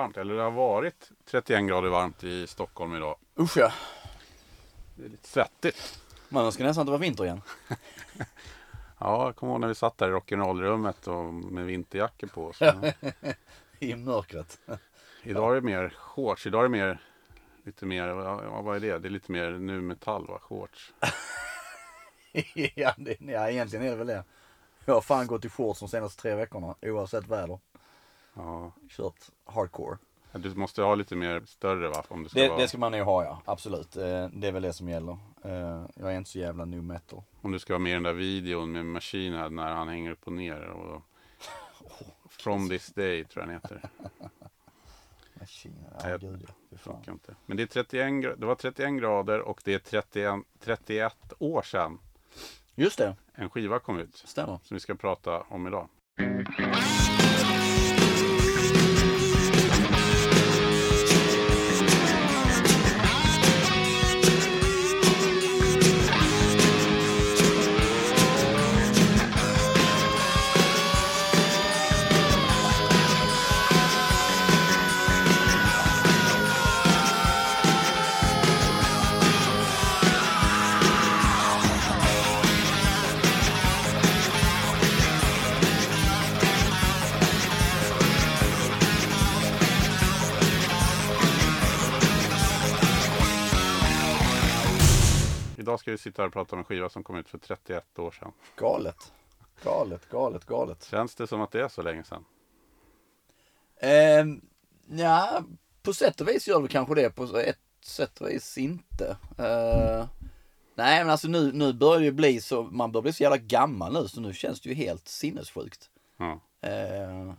31 grader varmt. Eller det har varit 31 grader varmt i Stockholm idag. Usch ja. Det är lite svettigt. Man önskar nästan att det var vinter igen. Ja, jag kommer ihåg när vi satt där i rock'n'roll-rummet och med vinterjackor på. Så. I mörkret. Idag är det mer shorts. Idag är det mer, lite mer, ja, vad är det? Det är lite mer nu metall va? Shorts. ja, det, ja, egentligen är det väl det. Jag har fan gått i shorts de senaste tre veckorna oavsett väder. Ja. Kört hardcore. Du måste ha lite mer större va? Om det ska Det, vara, det ska man nog ha ja, absolut. Eh, Det är väl det som gäller. Eh, Jag är inte så jävla nu metal. Om du ska vara med i den där videon med Machine Head när han hänger upp och ner. Och, From this day tror jag den heter. Kina, Nej, ja gud ja. Inte. Men det, är 31, gra- det var 31 grader och det är 31, 31 år sedan Just det, en skiva kom ut. stämmer. Som vi ska prata om idag. Sitta här och prata om en skiva som kom ut för 31 år sedan. Galet. Galet, galet, galet. Känns det som att det är så länge sedan? Eh, ja, på sätt och vis gör det kanske det. På ett sätt och vis inte. Eh, nej, men alltså nu, nu börjar det ju bli så, man börjar bli så jävla gammal nu så nu känns det ju helt sinnessjukt. Ja. Eh,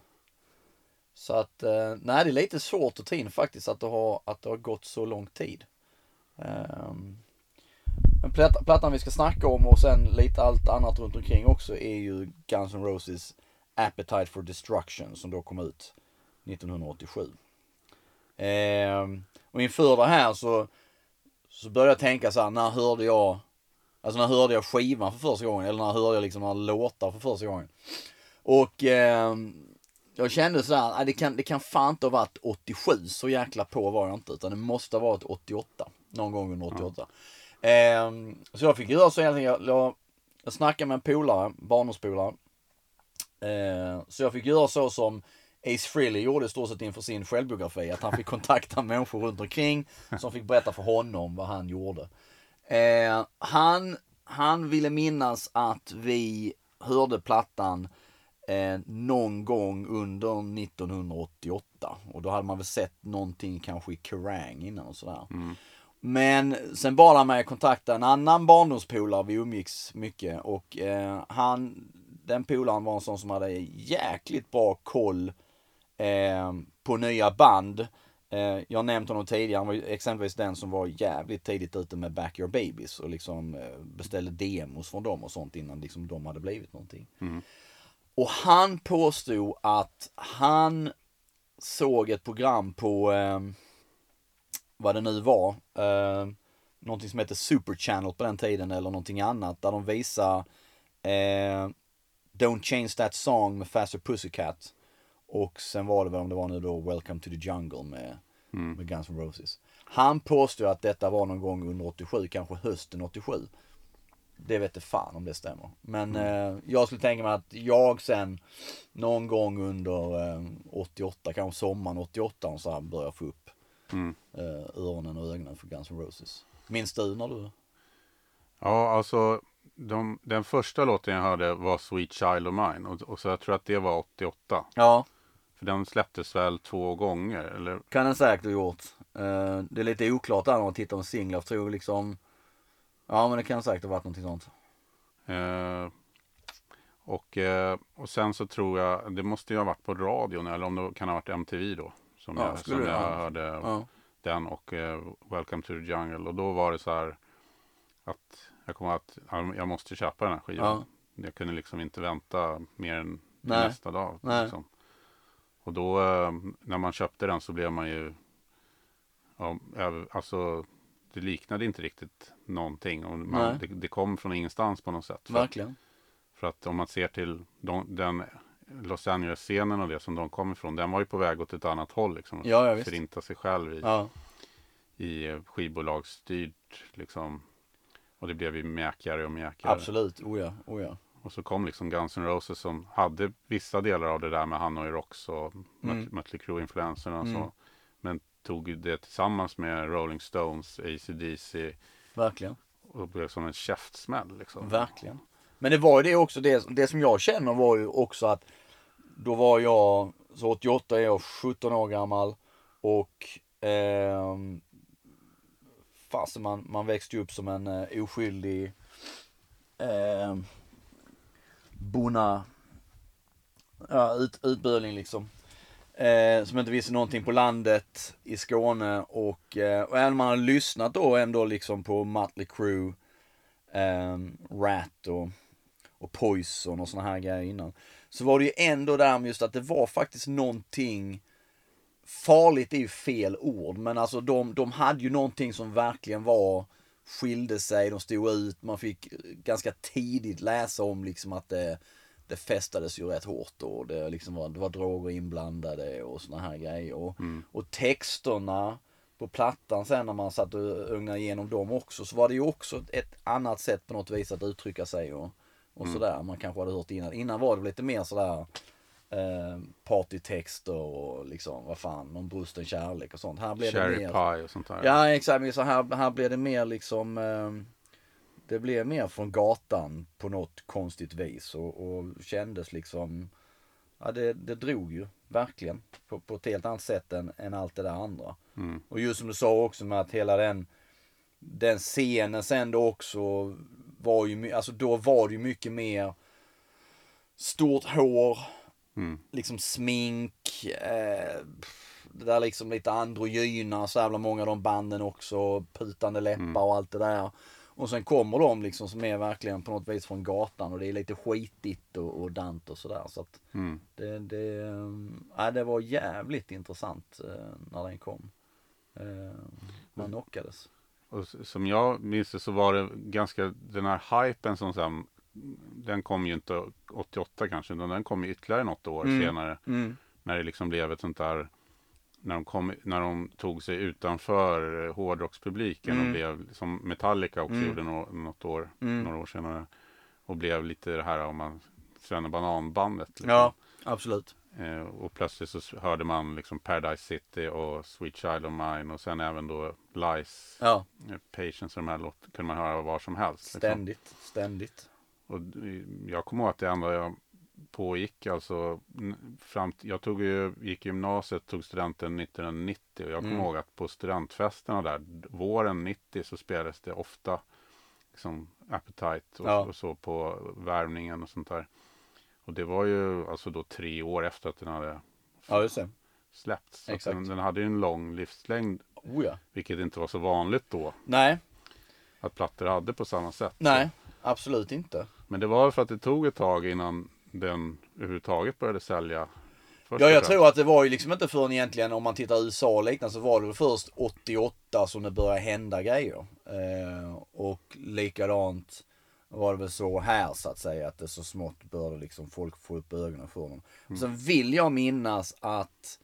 så att, eh, nej det är lite svårt att ta in faktiskt att det har, att det har gått så lång tid. Eh, men platt, plattan vi ska snacka om och sen lite allt annat runt omkring också är ju Guns N' Roses Appetite for Destruction som då kom ut 1987. Eh, och inför det här så, så började jag tänka så här, när hörde jag, alltså när hörde jag skivan för första gången eller när hörde jag liksom några låtar för första gången. Och eh, jag kände sådär, nej, det kan, det kan fan inte ha varit 87, så jäkla på var jag inte, utan det måste ha varit 88. Någon gång under 88. Eh, så jag fick göra så egentligen, jag, jag, jag snackade med en polare, barndomspolare. Eh, så jag fick göra så som Ace Frehley gjorde i stort sett inför sin självbiografi, att han fick kontakta människor runt omkring som fick berätta för honom vad han gjorde. Eh, han, han ville minnas att vi hörde plattan eh, någon gång under 1988. Och då hade man väl sett någonting kanske i Kerrang innan och sådär. Men sen bad han mig kontakta en annan barndomspolare, vi umgicks mycket och eh, han, den polaren var en sån som hade jäkligt bra koll eh, på nya band. Eh, jag nämnt honom tidigare, han var exempelvis den som var jävligt tidigt ute med Back Your Babies och liksom eh, beställde demos från dem och sånt innan liksom de hade blivit någonting. Och han påstod att han såg ett program på, eh, vad det nu var, eh, någonting som hette Super Channel på den tiden eller någonting annat, där de visar eh, Don't Change That Song med Faster Pussycat. Och sen var det väl om det var nu då Welcome to the Jungle med, med Guns N' Roses. Han påstod att detta var någon gång under 87, kanske hösten 87. Det vet jag fan om det stämmer. Men eh, jag skulle tänka mig att jag sen någon gång under eh, 88, kanske sommaren 88 och så här börjar få upp Mm. eh, öronen och ögonen för Guns N' Roses. Minns du när du? Ja, alltså de, den första låten jag hörde var Sweet Child of Mine. Och, och så jag tror att det var 88. Ja, För den släpptes väl två gånger. Eller, kan den säkert ha gjort. Eh, det är lite oklart där när man tittar på singlar. Jag tror liksom Ja men det kan säkert ha varit någonting sånt. eh, och, eh, och sen så tror jag, det måste ju ha varit på radion. Eller om det kan ha varit MTV då. Som Ja, jag, som jag ja. hörde Ja. den och eh, Welcome to the Jungle. Och då var det så här att jag kom att ja, jag måste köpa den här skivan. Jag kunde liksom inte vänta mer än Nej. nästa dag. Liksom. Och då eh, när man köpte den så blev man ju ja, alltså det liknade inte riktigt någonting. Och man, det, det kom från ingenstans på något sätt. För, att- Verkligen. för att om man ser till de, den Los Angeles-scenen och det som de kom ifrån, den var ju på väg åt ett annat håll liksom. Ja, ja, visst. Förinta sig själv i, Ja, i eh, skivbolagsstyrt liksom. Och det blev ju mjäkigare och mjäkigare. absolut. Oh ja, oh ja. Och så kom liksom Guns N' Roses som hade vissa delar av det där med Hanoi Rocks och Mm. Möt- Mötley Crüe-influenserna och Mm. så. Men tog det tillsammans med Rolling Stones, AC/DC Verkligen. och blev som en käftsmäll liksom. Verkligen. Men det var ju det också, det, det som jag känner var ju också att då var jag, så 88 är jag 17 år gammal och eh, fasen man, man växte ju upp som en eh, oskyldig eh, bona, ja, ut, utböling liksom. Eh, som inte visste någonting på landet i Skåne och, eh, och även om man har lyssnat då ändå liksom på Mötley Crüe eh, Rat och, och Poison och såna här grejer innan. Så var det ju ändå där med just att det var faktiskt någonting Farligt är ju fel ord, men alltså de, de hade ju någonting som verkligen var skilde sig, de stod ut, man fick ganska tidigt läsa om liksom att det, det festades ju rätt hårt och det, liksom var, det var droger inblandade och såna här grejer. Och, och texterna på plattan sen när man satt och ögnade igenom dem också så var det ju också ett annat sätt på något vis att uttrycka sig och, och sådär. Man kanske hade hört innan. Innan var det lite mer sådär eh, partytexter och liksom vad fan, någon brusten kärlek och sånt. Här blev det Cherry mer... Pie och sånt där. Ja exakt, men så här, här blev det mer liksom eh, Det blev mer från gatan på något konstigt vis och, och kändes liksom Ja det, det drog ju verkligen på, på ett helt annat sätt än, än allt det där andra. Mm. Och just som du sa också med att hela den Den scenen sen då också var ju, alltså då var det ju mycket mer Stort hår, Mm. liksom smink, eh, det där liksom lite androgyna, så jävla många av de banden också, putande läppar och allt det där. Och sen kommer de liksom som är verkligen på något vis från gatan och det är lite skitigt och, och dant och sådär. Så att Mm. det, det, äh, det var jävligt intressant eh, när den kom. Eh, man knockades. Och som jag minns det så var det ganska, den här hypen som sen, den kom ju inte 88 kanske, utan den kom ju ytterligare något år Mm. senare. Mm. När det liksom blev ett sånt där, när de, kom, när de tog sig utanför hårdrockspubliken Mm. och blev, som Metallica också Mm. gjorde nå, något år, Mm. några år senare. Och blev lite det här om man, Svennebananbandet. Liksom. Ja, absolut. Eh, och plötsligt så hörde man liksom Paradise City och Sweet Child of Mine och sen även då Lies, Ja, eh, Patience och de här låt kunde man höra var som helst. Liksom. ständigt, ständigt. Och jag kommer ihåg att det enda jag pågick alltså fram jag tog ju, gick gymnasiet, tog studenten 1990 och jag kommer Mm. ihåg att på studentfesterna där våren 90 så spelades det ofta liksom Appetite och, Ja. och så på värvningen och sånt där. Och det var ju alltså då tre år efter att den hade Ja, just det. släppts. Så Exakt. Den, den hade ju en lång livslängd, Oh ja. vilket inte var så vanligt då Nej, att plattor hade på samma sätt. nej, absolut inte. Men det var för att det tog ett tag innan den överhuvudtaget började sälja. först Ja, jag tror att det var ju liksom inte förrän egentligen om man tittar i USA och liknande så var det väl först 88 som det började hända grejer. Eh, och likadant var det väl så här så att säga att det så smått började liksom folk få upp ögonen för dem. Och sen vill jag minnas att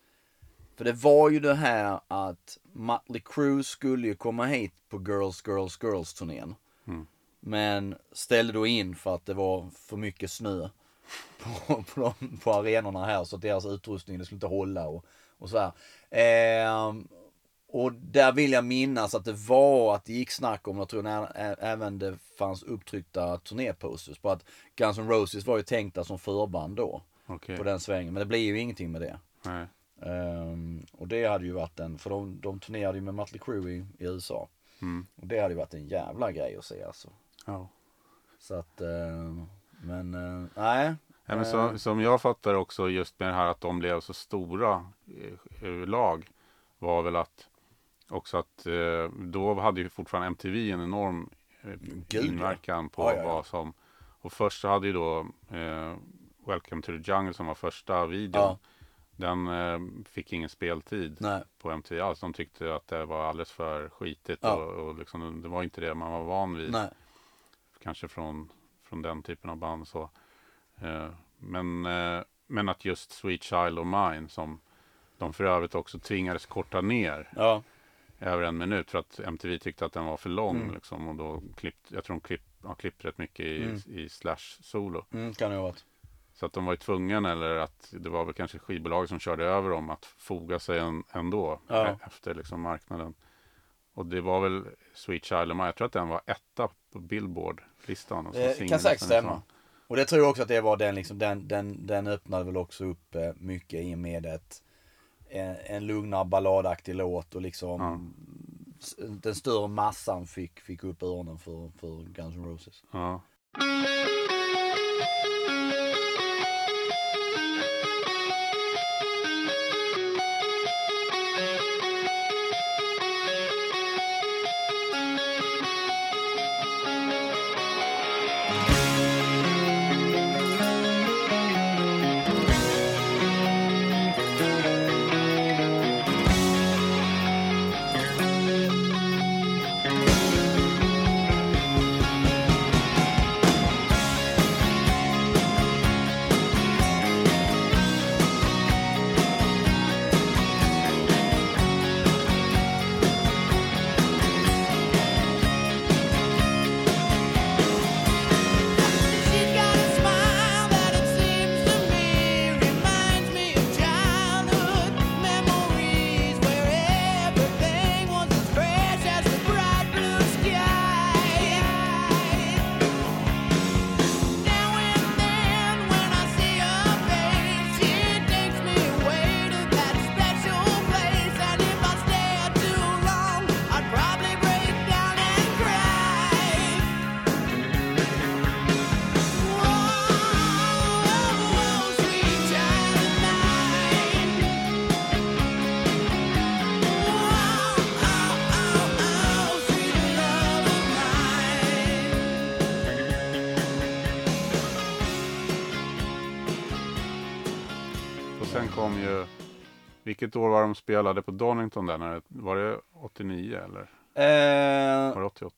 för det var ju det här att Mötley Crüe skulle ju komma hit på Girls, Girls, Girls turnén. Mm. Men ställde då in för att det var för mycket snö på, på, de, på arenorna här så att deras utrustning det skulle inte hålla och, och så här. Ehm, och där vill jag minnas att det var att det gick snack om, jag tror även det fanns upptryckta turnéposters på att Guns N' Roses var ju tänkta som förband då Okej. på den svängen. Men det blir ju ingenting med det. Ehm, och det hade ju varit en, för de, de turnerade ju med Mötley Crüe i, i USA. Mm. Och det hade ju varit en jävla grej att se alltså. Ja. Så att, ehm, men eh, nej. Ja, men Eh. så, som jag fattar också just med det här att de blev så stora eh, överlag var väl att också att eh, då hade ju fortfarande MTV en enorm eh, ja. inverkan på Ja, ja, ja. vad som och först så hade ju då eh, Welcome to the Jungle som var första videon. Ja. Den eh, fick ingen speltid Nej. på MTV alls. De tyckte att det var alldeles för skitigt Ja. och, och liksom, det var inte det man var van vid. Nej. Kanske från, från den typen av band så. Eh, men, eh, men att just Sweet Child of Mine som de för övrigt också tvingades korta ner Ja. Över en minut för att MTV tyckte att den var för lång. Mm. Liksom, och då klippt, jag tror de klipp, har klippt rätt mycket i, Mm. i Slash solo. Mm, kan det ha varit. Så att de var ju tvungna, eller att det var väl kanske skivbolaget som körde över dem, att foga sig en, ändå Ja. efter liksom marknaden. Och det var väl Sweet Child of Mine, jag tror att den var etta på Billboard-listan. Det singel Eh, kan säkert nästan stämma. Och det tror jag också att det var den liksom, den, den, den öppnade väl också upp eh, mycket i och med ett, en, en lugnare balladaktig låt och liksom Ja. den större massan fick, fick upp öronen för, för Guns N' Roses. Ja. Vilket år var de spelade på Donington där? När det, var det 89 eller Eh, var det 88?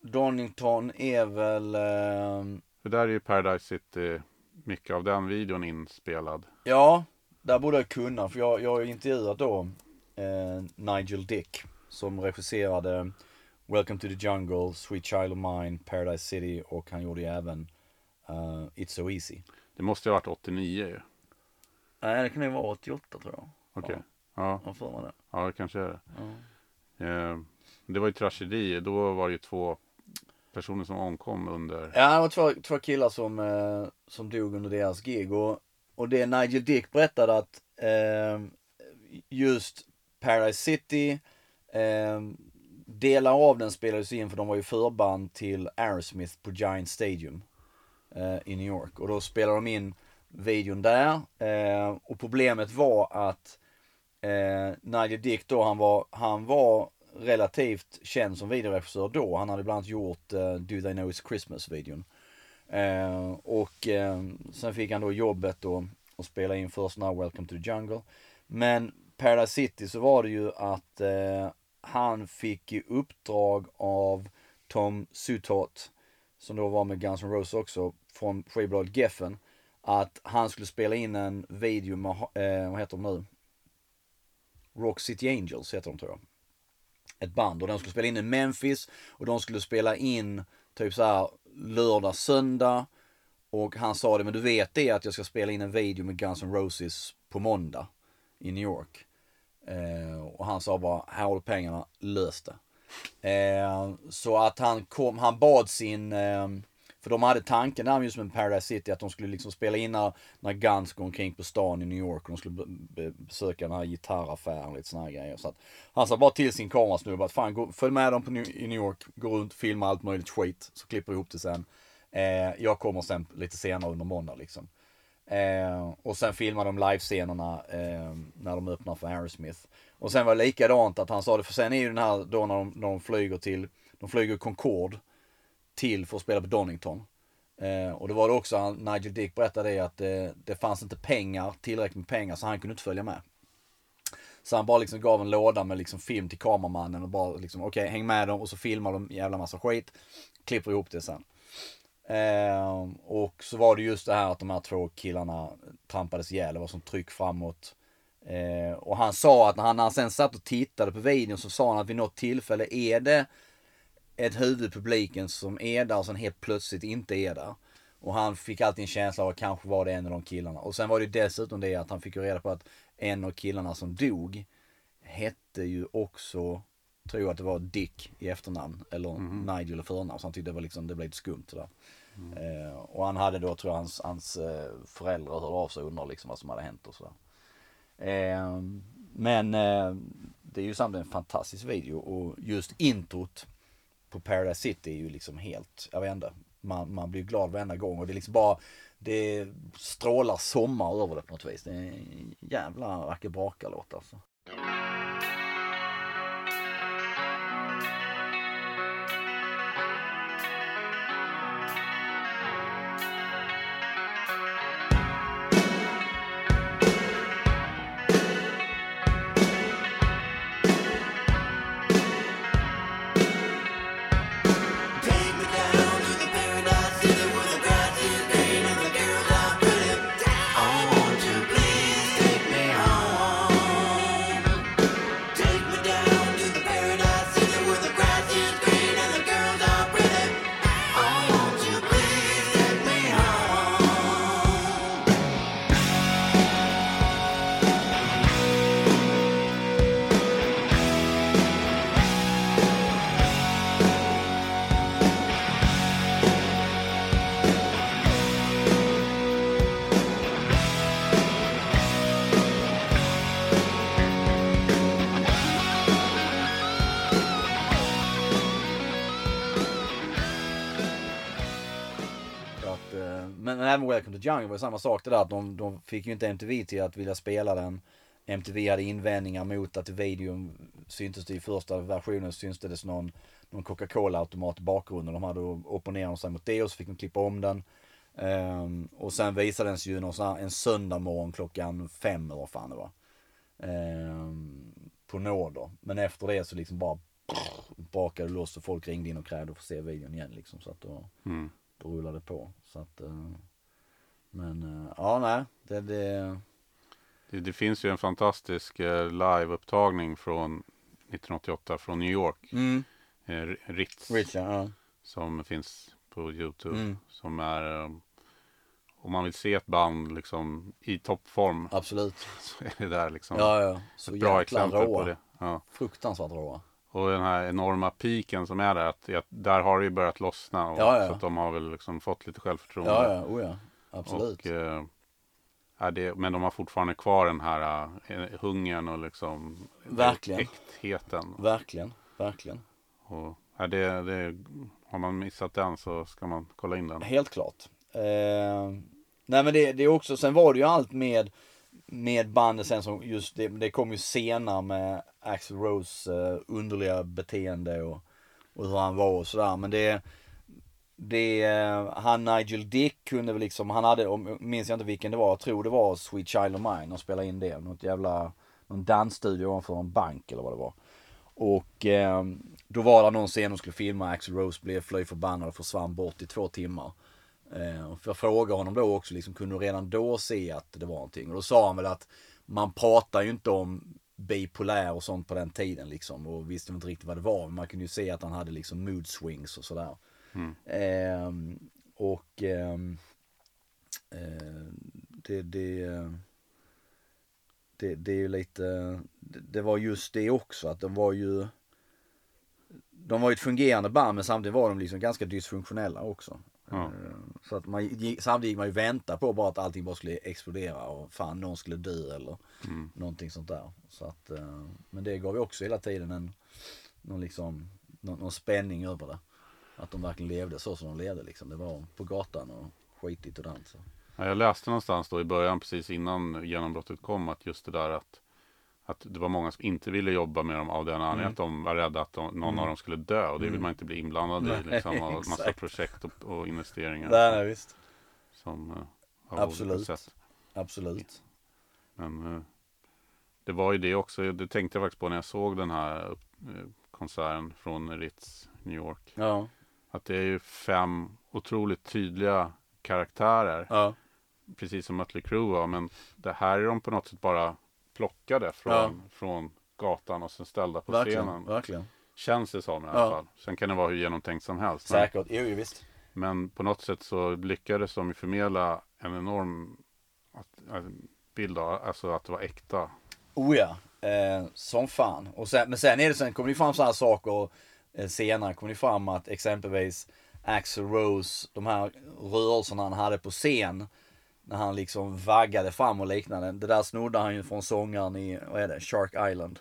Donington är väl, eh, För där är ju Paradise City, mycket av den videon inspelad. ja, där borde jag kunna för jag, jag har ju intervjuat då eh, Nigel Dick som regisserade Welcome to the Jungle, Sweet Child of Mine, Paradise City och han gjorde ju även eh, It's So Easy. Det måste ju ha varit 89 ju. Nej, det kan ju vara 88 tror jag. Okej. Ja. Ja. Har för mig det. ja, det kanske är det. Ja. Eh, det var ju tragedi. Då var det ju två personer som omkom under. Ja, det var två, två killar som, eh, som dog under deras gig och, och det Nigel Dick berättade att eh, just Paradise City, eh, delar av den spelades in för de var ju förband till Aerosmith på Giant Stadium eh, i New York och då spelade de in videon där eh, och problemet var att eh, Nigel Dick då, han var, han var relativt känd som videoregissör då. Han hade bland annat gjort eh, Do They Know It's Christmas-videon. Eh, och eh, sen fick han då jobbet då att spela in först Now Welcome to the Jungle. Men Paradise City så var det ju att eh, han fick i uppdrag av Tom Sutot, som då var med Guns N' Roses också, från skivbolaget Geffen, att han skulle spela in en video med, eh, vad heter de nu? Rock City Angels heter de tror jag. Ett band och de skulle spela in i Memphis och de skulle spela in typ så här lördag, söndag. Och han sa det, men du vet det att jag ska spela in en video med Guns N' Roses på måndag i New York. Eh, och han sa bara, här har du pengarna, lös det. Eh, så att han kom, han bad sin, eh, för de hade tanken där just med Paradise City att de skulle liksom spela in när, när Guns går omkring på stan i New York och de skulle besöka den här gitarraffären och lite såna här grejer. Så att han sa bara till sin kamerasnubbe att fan gå, följ med dem på New, i New York, gå runt, filma allt möjligt skit, så klipper vi ihop det sen. Eh, jag kommer sen lite senare under måndag liksom. Eh, och sen filmade de livescenerna eh, när de öppnar för Aerosmith. Och sen var det likadant att han sa det, för sen är ju den här då när de, när de flyger till, de flyger Concorde till för att spela på Donington. Eh, och det var det också, han, Nigel Dick berättade det att eh, det fanns inte pengar, tillräckligt med pengar så han kunde inte följa med. Så han bara liksom gav en låda med liksom film till kameramannen och bara liksom okej häng med dem och så filmar de en jävla massa skit. Klipper ihop det sen. Eh, och så var det just det här att de här två killarna trampades ihjäl. Det var som tryck framåt. Eh, och han sa att när han, när han sen satt och tittade på videon så sa han att vid något tillfälle är det ett huvud publiken som är där och sen helt plötsligt inte är där. Och han fick alltid en känsla av att kanske var det en av de killarna. Och sen var det dessutom det att han fick reda på att en av killarna som dog hette ju också, tror jag att det var Dick i efternamn. Eller Nigel i förnamn. Så han tyckte det var liksom, det blev lite skumt sådär. Eh, och han hade då, tror jag, hans, hans eh, föräldrar hörde av sig och undrade liksom vad som hade hänt och sådär. Eh, men eh, det är ju samtidigt en fantastisk video och just introt på Paradise City är ju liksom helt, jag vet inte, man, man blir glad varenda gång och det är liksom bara, det strålar sommar över det på något vis. Det är en jävla rackebraka-låt alltså. Även Welcome to Jungle var ju samma sak det där att de, de fick ju inte MTV till att vilja spela den. MTV hade invändningar mot att videon syntes det i första versionen syntes någon, någon Coca-Cola automat i bakgrunden. De hade opponerat sig mot det och så fick de klippa om den. Ehm, och sen visades ju någon sån en söndag morgon klockan fem eller vad fan det var. Ehm, på nåder. Men efter det så liksom bara brakade det loss och folk ringde in och krävde att få se videon igen liksom. Så att då, Mm. då rullade det på. Så att, eh, men eh, ja nej, det, det, Det, det finns ju en fantastisk eh, liveupptagning från 1988 från New York. mm, Eh, Ritz. Richard, ja. Som finns på Youtube. Mm. Som är om man vill se ett band liksom i toppform absolut. så är det där liksom Ja, ja. Så ett bra exempel råa. på det. Ja. Fruktansvärt råa. Och den här enorma piken som är där, att, att där har det ju börjat lossna. Och, Ja, ja. Så att de har väl liksom fått lite självförtroende. Ja, ja, oh ja. Absolut. Och, eh, är det, men de har fortfarande kvar den här eh, hungern och liksom Verkligen. äktheten. Verkligen, verkligen. Och, är det, det, har man missat den så ska man kolla in den. Helt klart. Eh, nej men det, det är också, sen var det ju allt med, med bandet sen som just det, det kom ju senare med Axl Rose eh, underliga beteende och, och hur han var och sådär. Men det, det, han Nigel Dick kunde väl liksom, han hade, om, minns jag inte vilken det var, jag tror det var Sweet Child of Mine, och spelade in det. Något jävla, någon dansstudio ovanför en bank eller vad det var. Och eh, då var det någon scen de skulle filma, Axl Rose blev flöj förbannad och försvann bort i två timmar. Eh, och jag frågade honom då också, liksom, kunde du redan då se att det var någonting? Och då sa han väl att man pratar ju inte om bipolär och sånt på den tiden liksom. Och visste inte riktigt vad det var. Men man kunde ju se att han hade liksom mood swings och sådär. Ehm, och ehm, eh, det, det, det, det är ju lite, det, var just det också att de var ju de var ju ett fungerande band men samtidigt var de liksom ganska dysfunktionella också. Eh, Så att man, gick- samtidigt gick man ju vänta på bara att allting bara skulle explodera och fan någon skulle dö eller Mm. någonting sånt där. Så att, eh, men det gav ju också hela tiden en, någon liksom, någon, någon spänning över det. Att de verkligen levde så som de levde liksom. Det var på gatan och skitigt och dans. Ja, jag läste någonstans då i början, precis innan genombrottet kom, att just det där att, att det var många som inte ville jobba med dem av den anledningen Mm. att de var rädda att de, någon av dem skulle dö. Och det vill Mm. man inte bli inblandad Nej, i. Liksom, massa exakt. projekt och, och investeringar. Nej, nej visst. Som, eh, av Absolut. Absolut. Men eh, det var ju det också. Det tänkte jag faktiskt på när jag såg den här eh, konserten från Ritz, New York. Ja. Att det är ju fem otroligt tydliga karaktärer. Ja. Precis som Mötley Crüe var. Men det här är de på något sätt bara plockade från, Ja. från gatan och sen ställda på Verkligen, scenen. verkligen. Känns det som i alla Ja. fall. Sen kan det vara hur genomtänkt som helst. Men, Säkert, jo jo, visst. men på något sätt så lyckades de förmedla en enorm att, bild av alltså att det var äkta. Oh ja, eh, som fan. Och sen, men sen är det sen kommer det fram sådana saker eh, senare kommer det fram att exempelvis Axel Rose, de här rörelserna han hade på scen. När han liksom vaggade fram och liknande. Det där snodde han ju från sångaren i, vad är det, Shark Island.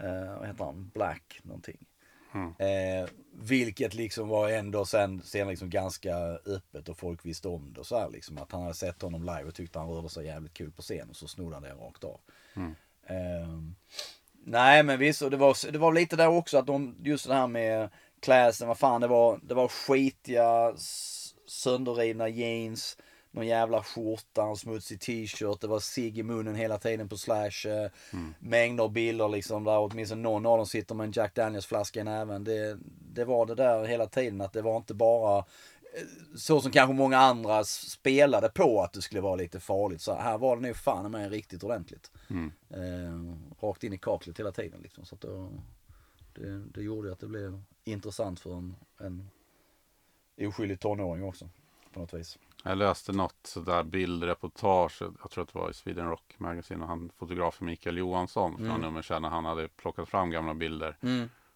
Eh, vad heter han? Black någonting. Mm. Eh, vilket liksom var ändå sen, sen liksom ganska öppet och folk visste om det och så här liksom. Att han hade sett honom live och tyckte han rörde sig jävligt kul på scen och så snodde han det rakt av. Ehm, nej men visst, och det var, det var lite där också att de, just det här med klädseln, vad fan det var, det var skitiga, sönderrivna jeans, någon jävla skjorta, en smutsig t-shirt, det var cigg i munnen hela tiden på Slash. Eh, Mängder av bilder liksom där åtminstone någon av dem sitter med en Jack Daniels flaska i näven. Det, det var det där hela tiden att det var inte bara så som kanske många andra spelade på att det skulle vara lite farligt. Så här var det nog fan med riktigt ordentligt. Eh, rakt in i kaklet hela tiden liksom. Så att då, det, det gjorde att det blev intressant för en, en oskyldig tonåring också. På något vis. Jag läste något sådär bildreportage, jag tror att det var i Sweden Rock Magazine och han fotografen Mikael Johansson från Mm. nummer sen när han hade plockat fram gamla bilder.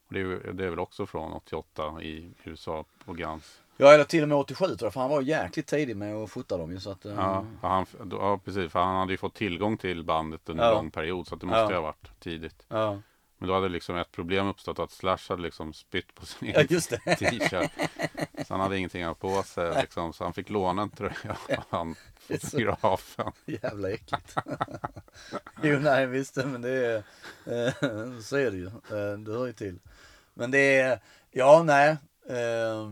Och det, är, det är väl också från 88 i USA på Gans. Ja eller till och med 87 tror jag, för han var jäkligt tidig med att fota dem ju så att... eh, Ja, för han, ja, precis. För han hade ju fått tillgång till bandet under Ja. en lång period. Så att det måste Ja. ju ha varit tidigt. ja. Men då hade liksom ett problem uppstått att Slash hade liksom spytt på sin ja egen det. t-shirt. Så han hade ingenting att ha på sig liksom. Så han fick låna en tröja av han fotografen. Jävla äckligt. jo nej visst men det är, eh, så är det ju. Eh, det hör ju till. Men det är, ja nej. Eh,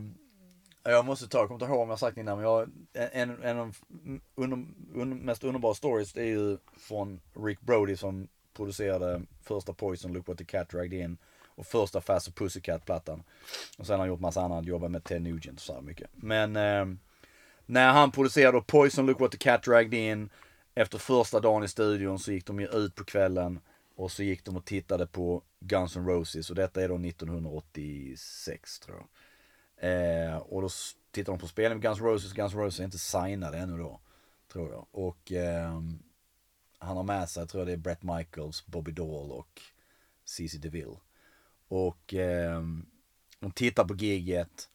jag måste ta, jag kommer inte ihåg om jag har sagt det innan men jag, en, en av de under, under, mest underbara stories det är ju från Rick Brody som producerade första Poison, Look What The Cat Dragged In och första Faster Pussycat-plattan. Och sen har han gjort massa annat, jobbat med Ted Nugent och så här mycket. Men eh, när han producerade Poison Look What The Cat Dragged In efter första dagen i studion så gick de ju ut på kvällen och så gick de och tittade på Guns N' Roses och detta är då 1986 tror jag. Eh, och då tittar de på spelningen med Guns N' Roses, Guns N' Roses är inte signade ännu då. Tror jag. Och eh, han har med sig, tror jag det är Brett Michaels, Bobby Dahl och CC DeVille. Och eh, de tittar på giget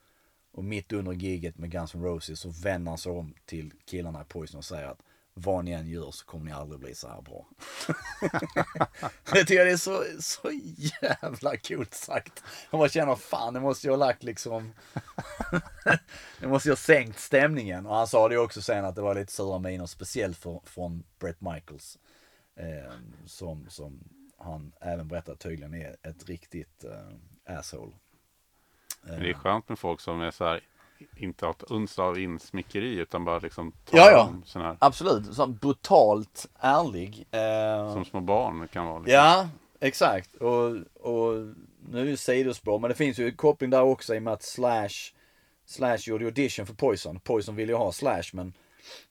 och mitt under giget med Guns N' Roses så vänder han sig om till killarna i Poison och säger att vad ni än gör så kommer ni aldrig bli så här bra. det tycker jag det är så, så jävla coolt sagt. Jag bara känner fan det måste jag ha lagt liksom det måste ju ha sänkt stämningen. Och han sa det ju också sen att det var lite sura miner speciellt för, från Brett Michaels. Eh, som, som han även berättade tydligen är ett riktigt eh, asshole. Men det är skönt med folk som är så här, inte har ett uns av insmickeri utan bara liksom tar Ja, ja. sån här, Absolut, så brutalt ärlig. Eh, som små barn kan vara. Liksom. Ja, exakt. Och, och nu är det sidospår, men det finns ju koppling där också i och med att Slash, Slash gjorde audition för Poison. Poison ville ju ha Slash, men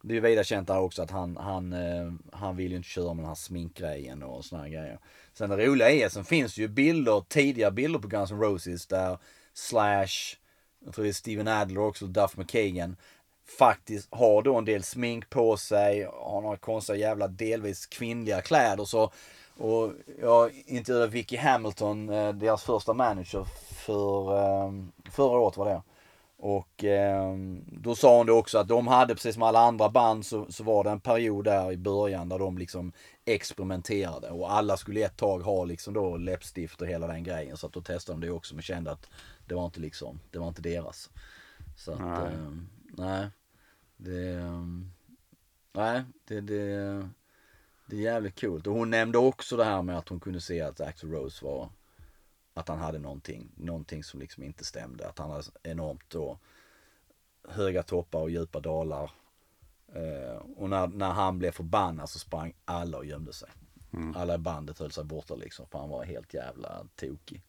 det är ju vida känt där också att han, han, eh, han vill ju inte köra med den här sminkgrejen och såna här grejer. Sen det roliga är, sen finns ju bilder, tidiga bilder på Guns N' Roses där Slash, jag tror det är Steven Adler också, Duff McKagan, faktiskt har då en del smink på sig, har några konstiga jävla delvis kvinnliga kläder så och jag intervjuade Vicky Hamilton, eh, deras första manager för ehm, förra året var det. Och ehm, då sa hon det också att de hade precis som alla andra band så, så var det en period där i början där de liksom experimenterade och alla skulle ett tag ha liksom då läppstift och hela den grejen så att då testade de det också men kände att det var inte liksom, det var inte deras. Så att, Nej. eh, nej. Det, eh, nej, det, det, det är jävligt coolt. Och hon nämnde också det här med att hon kunde se att Axl Rose var, att han hade någonting, någonting som liksom inte stämde. Att han hade enormt då höga toppar och djupa dalar. Eh, och när, när han blev förbannad så sprang alla och gömde sig. Alla i bandet höll sig borta liksom, för han var helt jävla tokig.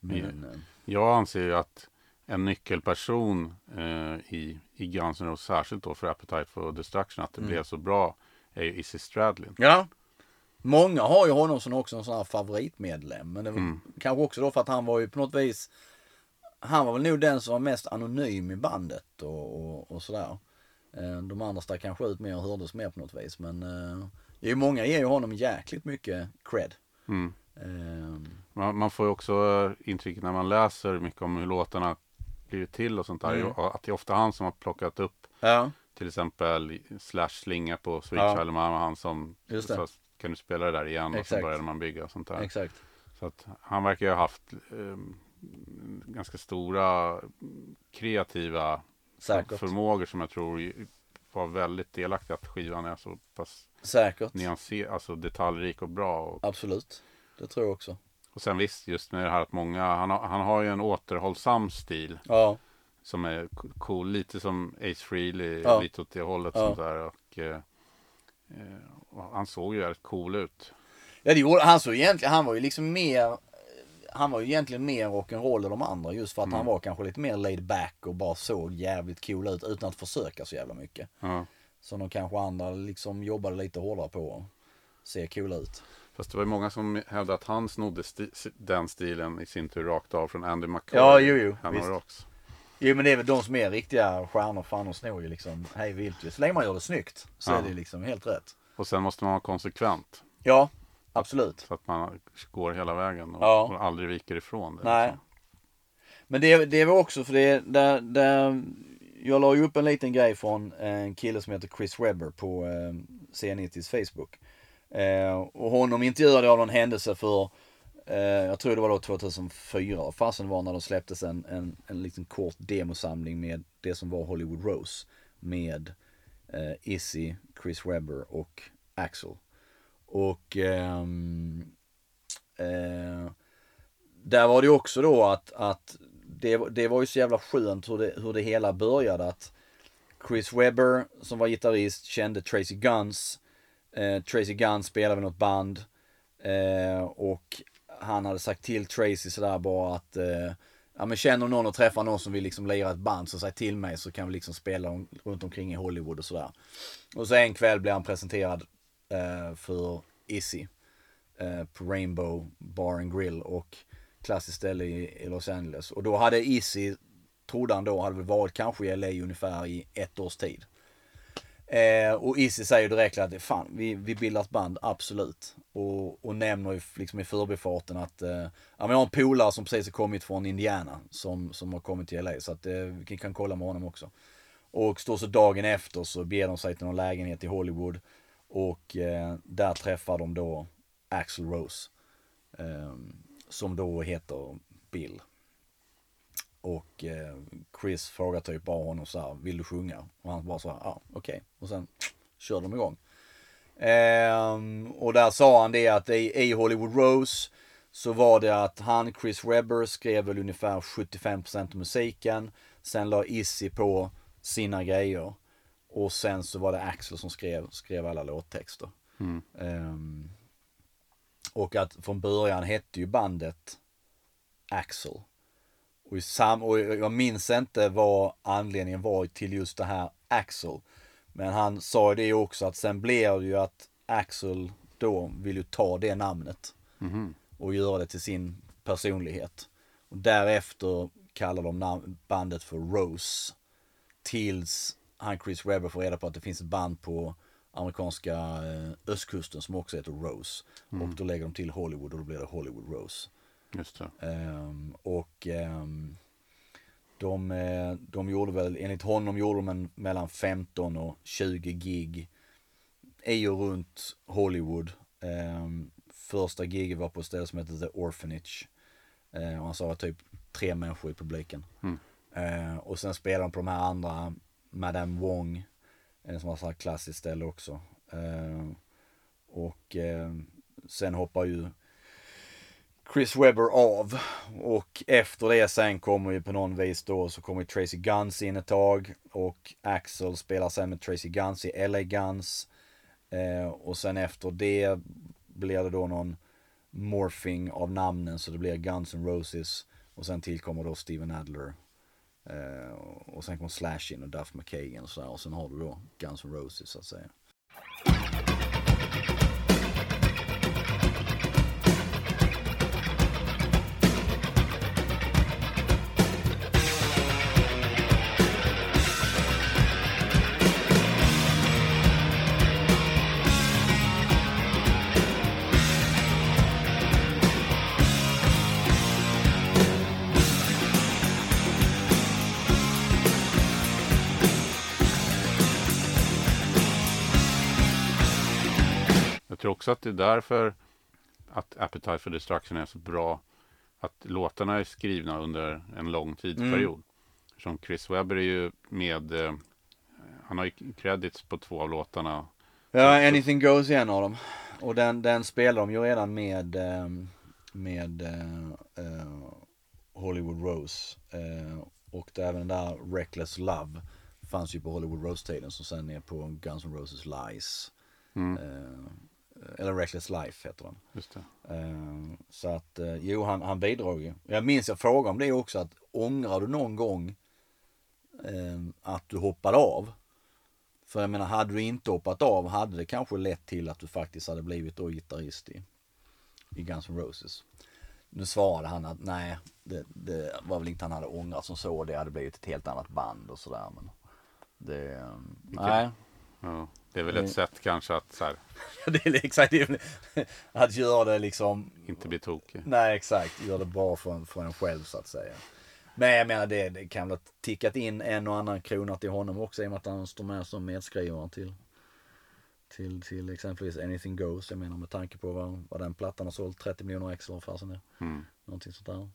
Men, eh, Jag anser ju att en nyckelperson eh, i, i Guns N' Roses, särskilt då för Appetite for Destruction, att det Mm. blev så bra, är ju Izzy Stradlin. Ja. Många har ju honom som också en sån här favoritmedlem. Men det var Mm. kanske också då för att han var ju på något vis Han var väl nog den som var mest anonym i bandet och, och, och sådär. Eh, De andra stack kanske ut mer och hördes mer på något vis. Men eh, det är ju många ger ju honom jäkligt mycket cred. Mm. Eh, Man, man får ju också eh, intrycket när man läser mycket om hur låtarna blivit till och sånt där, Mm. att det är ofta han som har plockat upp Ja, till exempel Slash slinga på Sweet Ja. Child Mama, han som sa, kan du spela det där igen och så Exakt. började man bygga och sånt där. exakt. Så att han verkar ju ha haft eh, ganska stora kreativa Säkert. förmågor som jag tror var väldigt delaktiga att skivan är så pass Säkert. nyanser, alltså detaljrik och bra. Och, Absolut. Det tror jag också. Och sen visst, just med det här att många, han har, han har ju en återhållsam stil Ja, som är co- cool, lite som Ace Frehley, Ja. lite åt det hållet. Ja. Sånt där, och, eh, och han såg ju väldigt cool ut. Ja det gjorde han så egentligen, han var ju liksom mer Han var ju egentligen mer rock'n'roll än de andra just för att Mm. han var kanske lite mer laid back och bara såg jävligt cool ut utan att försöka så jävla mycket. Ja. Som de kanske andra liksom jobbade lite hårdare på att se cool ut. Fast det var ju många som hävdade att han snodde sti- den stilen i sin tur rakt av från Andy McCoy. Ja, jo, jo, Han visst. har också. Jo men det är väl de som är riktiga stjärnor, fan och snor ju liksom hej vilt. Så länge man gör det snyggt så Ja. är det liksom helt rätt. Och sen måste man vara konsekvent. Ja, absolut. Så att man går hela vägen och, Ja. och aldrig viker ifrån det. Nej. liksom. Men det, det var också för det, där, där, jag la ju upp en liten grej från en kille som heter Chris Webber på eh, CNITs Facebook. Eh, och honom intervjuade jag av någon händelse för, eh, jag tror det var då 2004, fasen var när de släpptes en, en, en liten kort demosamling med det som var Hollywood Rose. Med eh, Izzy, Chris Webber och Axel. Och ehm, eh, där var det ju också då att, att det, det var ju så jävla skönt hur det, hur det hela började. Att Chris Webber som var gitarrist kände Tracy Guns. Eh, Tracy Guns spelade med något band. Eh, och han hade sagt till Tracy sådär bara att eh, Ja men känner någon och träffar någon som vill liksom lira ett band så säg till mig så kan vi liksom spela om, runt omkring i Hollywood och sådär. Och så en kväll blev han presenterad eh, för Izzy eh, på Rainbow Bar and Grill och klassiskt ställe i, i Los Angeles. Och då hade Izzy, trodde han då, hade väl varit kanske i LA ungefär i ett års tid. Eh, och Izzy säger direkt att fan, vi, vi bildar ett band, absolut. Och, och nämner ju liksom i förbifarten att eh, ja, men jag har en polare som precis har kommit från Indiana som, som har kommit till LA. Så att eh, vi kan kolla med honom också. Och står så dagen efter så beger de sig till någon lägenhet i Hollywood. Och eh, där träffar de då Axl Rose. Eh, som då heter Bill. Och eh, Chris frågar typ bara honom så här, vill du sjunga? Och han bara så här, ja okej. Och sen kör de igång. Ehm, och där sa han det att i, i Hollywood Rose så var det att han, Chris Webber, skrev väl ungefär 75% av musiken. Sen la Izzy på sina grejer. Och sen så var det Axel som skrev, skrev alla låttexter. Mm. Ehm, och att från början hette ju bandet Axel. Och, i sam, och jag minns inte vad anledningen var till just det här Axel. Men han sa ju det också att sen blev det ju att Axel då vill ju ta det namnet Mhm. och göra det till sin personlighet. Och därefter kallar de bandet för Rose. Tills han Chris Webber får reda på att det finns ett band på amerikanska eh, östkusten som också heter Rose. Och då lägger de till Hollywood och då blir det Hollywood Rose. Just. Ehm, och ehm, de, eh, de gjorde väl, enligt honom gjorde de mellan 15 och 20 gig i och runt Hollywood. Ehm, första giget var på ett ställe som heter The Orphanage. Ehm, och han sa att typ tre människor i publiken. Mm. Ehm, och sen spelade de på de här andra, Madame Wong, en som var så här klassiskt ställe också. Och sen hoppar ju Chris Webber av. Och efter det sen kommer ju på någon vis då så kommer Tracy Guns in ett tag. Och Axel spelar sen med Tracy Guns i LA Guns. Eh, och sen efter det blir det då någon morphing av namnen så det blir Guns N' Roses. Och sen tillkommer då Steven Adler Eh, och sen kommer Slash in och Duff McKagan och sådär. Och sen har du då Guns N' Roses så att säga. Också att det är därför att Appetite for Destruction är så bra. Att låtarna är skrivna under en lång tidsperiod. Som Chris Webber är ju med, eh, han har ju credits på två av låtarna. Ja, Anything Goes är en av dem. Och den, den spelar de ju redan med, ehm, med eh, Hollywood Rose. Eh, och det, även den där Reckless Love fanns ju på Hollywood Rose-tiden som sen är på Guns N' Roses Lies. Mm, eller Reckless Life heter den. just det. Eh, så att, eh, jo han, han bidrog ju. Jag minns jag frågade om det också att ångrar du någon gång eh, att du hoppade av? För jag menar hade du inte hoppat av hade det kanske lett till att du faktiskt hade blivit då gitarrist i, i Guns N' Roses. Nu svarade han att nej, det, det var väl inte han hade ångrat som så. Det hade blivit ett helt annat band och sådär. Men det, eh, nej. Ja, det är väl Mm. ett sätt kanske att så här, det är exakt. Att göra det liksom inte bli tokig. Nej exakt, gör det bra för en, för en själv så att säga. Men jag menar det, det kan väl ha tickat in en och annan krona till honom också i och med att han står med som medskrivare till, till, till exempelvis Anything Goes. Jag menar med tanke på vad, vad den plattan har sålt, 30 miljoner ex eller vad det. Mm. Någonting sånt där.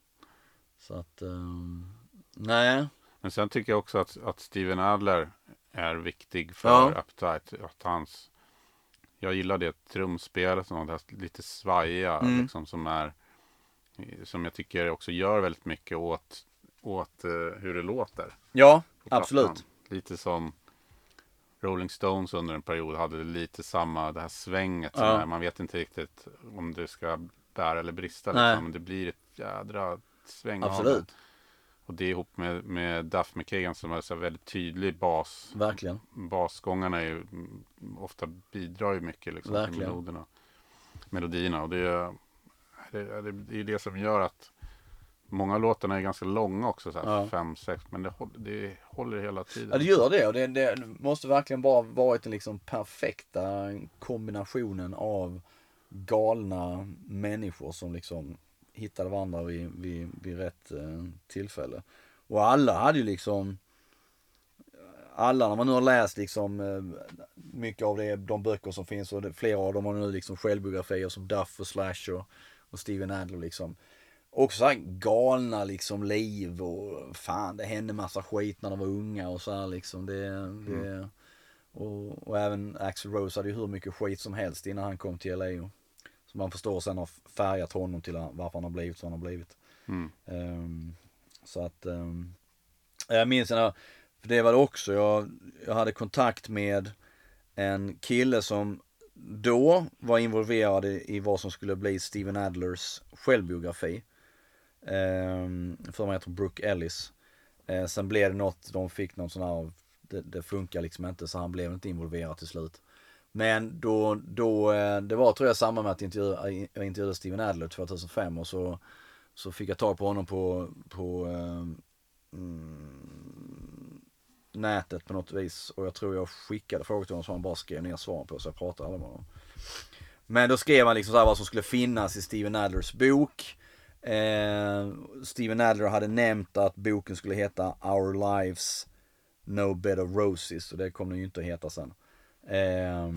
Så att, um, nej. Men sen tycker jag också att, att Steven Adler är viktig för Ja. Appetite. Att hans, jag gillar det trumspelet det här lite svajiga Mm. liksom, som är som jag tycker också gör väldigt mycket åt, åt eh, hur det låter. Ja, absolut. Lite som Rolling Stones under en period hade lite samma, det här svänget. Ja. är, man vet inte riktigt om det ska bära eller brista. Liksom. Men det blir ett jädra sväng. Absolut. Och det ihop med, med Duff McKagan som är så väldigt tydlig bas. Verkligen. Basgångarna är ju, mm, ofta bidrar ju mycket liksom, till melodierna. melodierna. Och det är det, är- det är det som gör att många av låtarna är ganska långa också. Så Ja. Fem, sex. Men det, håller- det håller hela tiden. Ja det gör det och det, det måste verkligen bara varit den liksom perfekta kombinationen av galna människor som liksom hittade varandra vid, vid, vid rätt eh, tillfälle. Och alla hade ju liksom alla när man nu har läst liksom eh, mycket av det, de böcker som finns och det, flera av dem har nu liksom självbiografier som Duff och Slash och, och Steven Adler liksom. Också så här galna liksom liv och fan det hände massa skit när de var unga och så här liksom. Det, det, och, och även Axl Rose hade ju hur mycket skit som helst innan han kom till LA. Och, som man förstår sen har färgat honom till varför han har blivit som han har blivit. Mm. Ehm, så att ehm, jag minns när, för det var det också, jag, jag hade kontakt med en kille som då var involverad i, i vad som skulle bli Steven Adlers självbiografi. Um, för mig heter Brooke Ellis. Eh, sen blev det något, de fick någon sån här, det, det funkar liksom inte så han blev inte involverad till slut. Men då, då eh, det var tror jag samma med att jag eh, intervjuade Steven Adler 2005 och så, så fick jag tag på honom på, på eh, mm, nätet på något vis. Och jag tror jag skickade frågor till honom som han bara skrev ner svaren på så jag pratade aldrig med honom. Men då skrev han liksom så här vad som skulle finnas i Steven Adlers bok. Eh, Steven Adler hade nämnt att boken skulle heta Our Lives No Bed of Roses och det kommer den ju inte att heta sen. Eh,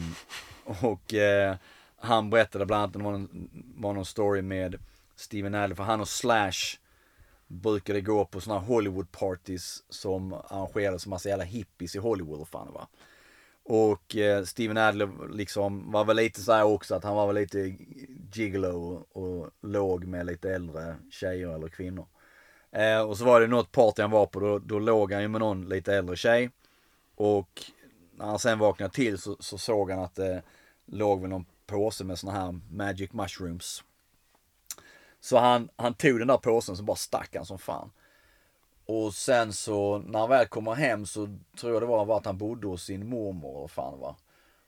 och eh, han berättade bland annat, det var någon, var någon story med Steven Adler, för han och Slash brukade gå på sådana Hollywood parties som arrangerades av massa jävla hippies i Hollywood och fan va. Och eh, Steven Adler liksom var väl lite så här också att han var väl lite gigolo och låg med lite äldre tjejer eller kvinnor. Eh, och så var det något party han var på, då, då låg han ju med någon lite äldre tjej. Och när han sen vaknade till så, så såg han att det låg väl någon påse med såna här magic mushrooms. Så han, han tog den där påsen så bara stack han som fan. Och sen så när han väl kommer hem så tror jag det var att han bodde hos sin mormor och fan va.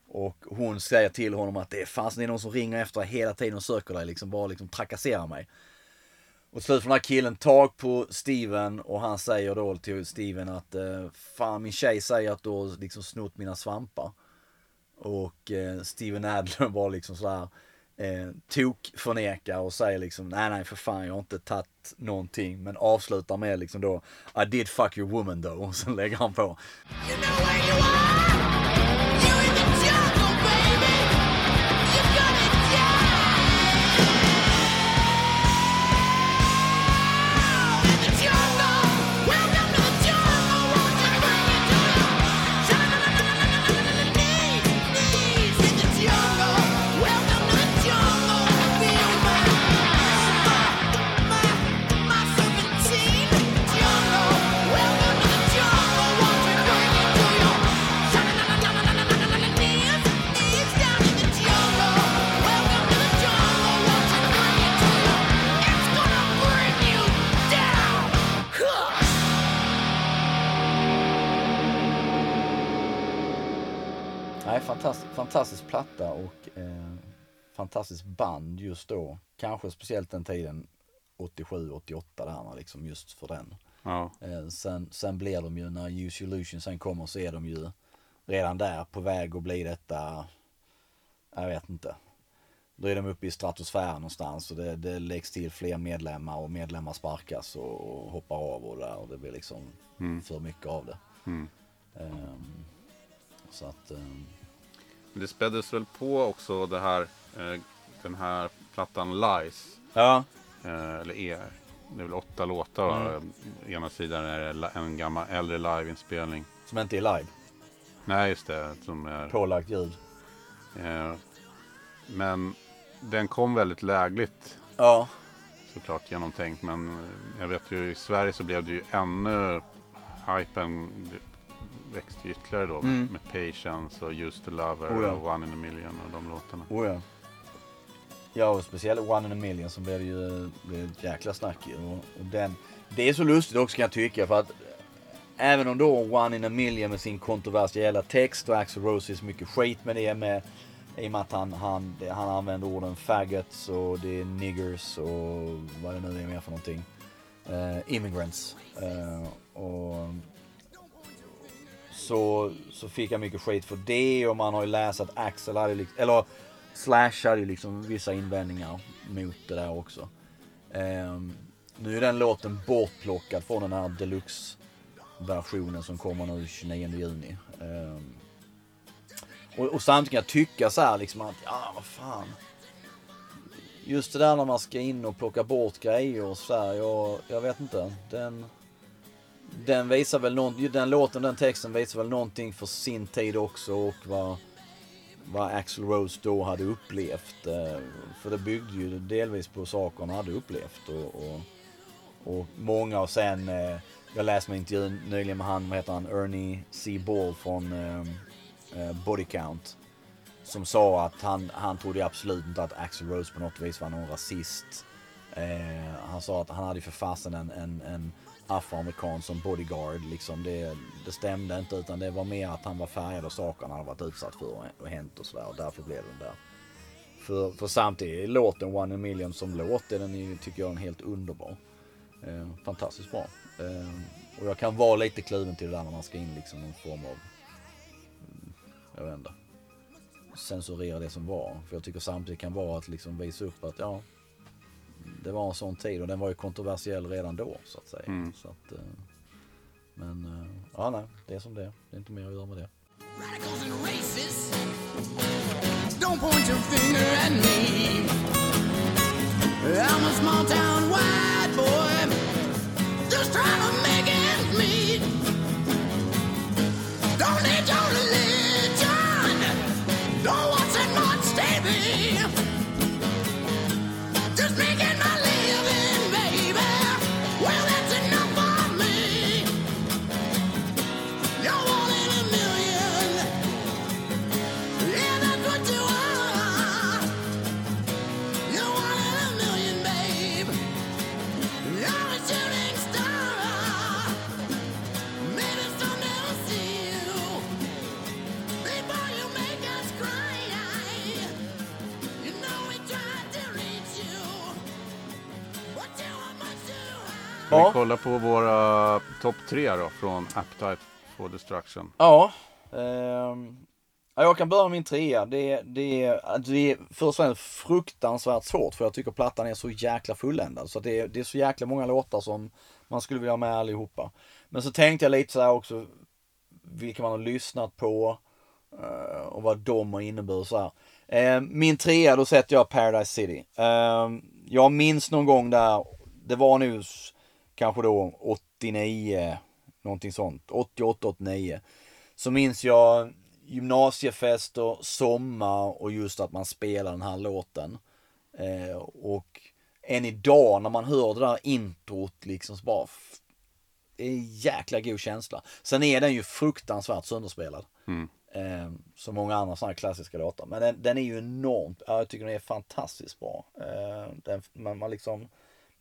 Och hon säger till honom att det är fan det är någon som ringer efter dig hela tiden och söker dig liksom bara liksom trakasserar mig. Och till slut får den här killen tag på Steven och han säger då till Steven att eh, fan min tjej säger att du har liksom snott mina svampar. Och eh, Steven Adler var liksom sådär eh, tok förnekar och säger liksom nej nej för fan jag har inte tagit någonting. Men avslutar med liksom då I did fuck your woman though. Och sen lägger han på. You know eh, fantastiskt band just då. Kanske speciellt den tiden 87, 88 där liksom just för den. Ja, Eh, sen, sen blir de ju, när Use Illusion sen kommer så är de ju redan där på väg att bli detta, jag vet inte. Då är de uppe i stratosfären någonstans och det, det läggs till fler medlemmar och medlemmar sparkas och, och hoppar av och där och det blir liksom för mycket av det. Mm. Ehm, så att, ehm, det späddes väl på också det här, eh, den här plattan Lies. ja, Eh, eller är, det är väl åtta låtar. va? Ena sidan är det en gammal äldre liveinspelning. som inte är live, Nej, just det. Som är, pålagt ljud. eh, men den kom väldigt lägligt. Ja, Såklart genomtänkt. Men jag vet ju i Sverige så blev det ju ännu hypen växte ytterligare då. Mm. Med Patience och Used to Lover Oh ja. och One in a Million och de låtarna. oh ja. Ja, och speciellt One in a Million som blev det ju blev ett jäkla snack. Och, och den, det är så lustigt också kan jag tycka för att även om då One in a Million med sin kontroversiella text och är så mycket skit med det med i och med att han, han, han använder orden faggots och det är niggers och vad det nu är mer för någonting. Eh, immigrants. Eh, och så, så fick jag mycket skit för det och man har ju läst att Axel hade liksom, eller Slash hade ju liksom vissa invändningar mot det där också. Um, nu är den låten bortplockad från den här deluxe versionen som kommer nu 29 juni. Um, och, och samtidigt kan jag tycka så här liksom att, ja vad fan. Just det där när man ska in och plocka bort grejer och så här, jag, jag vet inte. Den, den visar väl någon, den låten, den texten visar väl någonting för sin tid också och vad, vad Axl Rose då hade upplevt. Eh, för det byggde ju delvis på saker han hade upplevt. Och, och, och många och sen, eh, jag läste en intervju nyligen med han, vad heter han, Ernie C. Ball från eh, Body Count. Som sa att han, han trodde absolut inte att Axl Rose på något vis var någon rasist. Eh, han sa att han hade för fasen en, en, en afroamerikan som bodyguard. Liksom det, det stämde inte utan det var mer att han var färgad av saker han hade varit utsatt för och, hänt och sådär. Och därför blev den där. För, för samtidigt, låten One in a Million som låt, är den är, tycker jag är helt underbar. Eh, fantastiskt bra. Eh, och jag kan vara lite kluven till det där när man ska in liksom någon form av, mm, jag vet inte, censurera det som var. För jag tycker samtidigt kan vara att liksom visa upp att ja, det var en sån tid och den var ju kontroversiell redan då så att säga. Mm. Så att, eh, men eh, ja, nej, det är som det är. Det är inte mer att göra med det. Don't point your Ska Ja. vi kolla på våra topp tre då från Appetite for Destruction? Ja. ehm, ja, jag kan börja med min trea. Det, det, det är först och främst fruktansvärt svårt för jag tycker plattan är så jäkla fulländad. Så det, är- det är så jäkla många låtar som man skulle vilja ha med allihopa. Men så tänkte jag lite så här också vilka man har lyssnat på eh, och vad de har inneburit så här. Eh, min trea, då sätter jag Paradise City. Eh, jag minns någon gång där, det var nu kanske då 89, någonting sånt, 88, 89. Så minns jag gymnasiefester, sommar och just att man spelar den här låten. Eh, och än idag när man hör det där introt liksom så bara det är en jäkla god känsla. Sen är den ju fruktansvärt sönderspelad. Mm. Eh, som många andra sådana här klassiska låtar. Men den, den är ju enormt, ja, jag tycker den är fantastiskt bra. Eh, den, man, man liksom,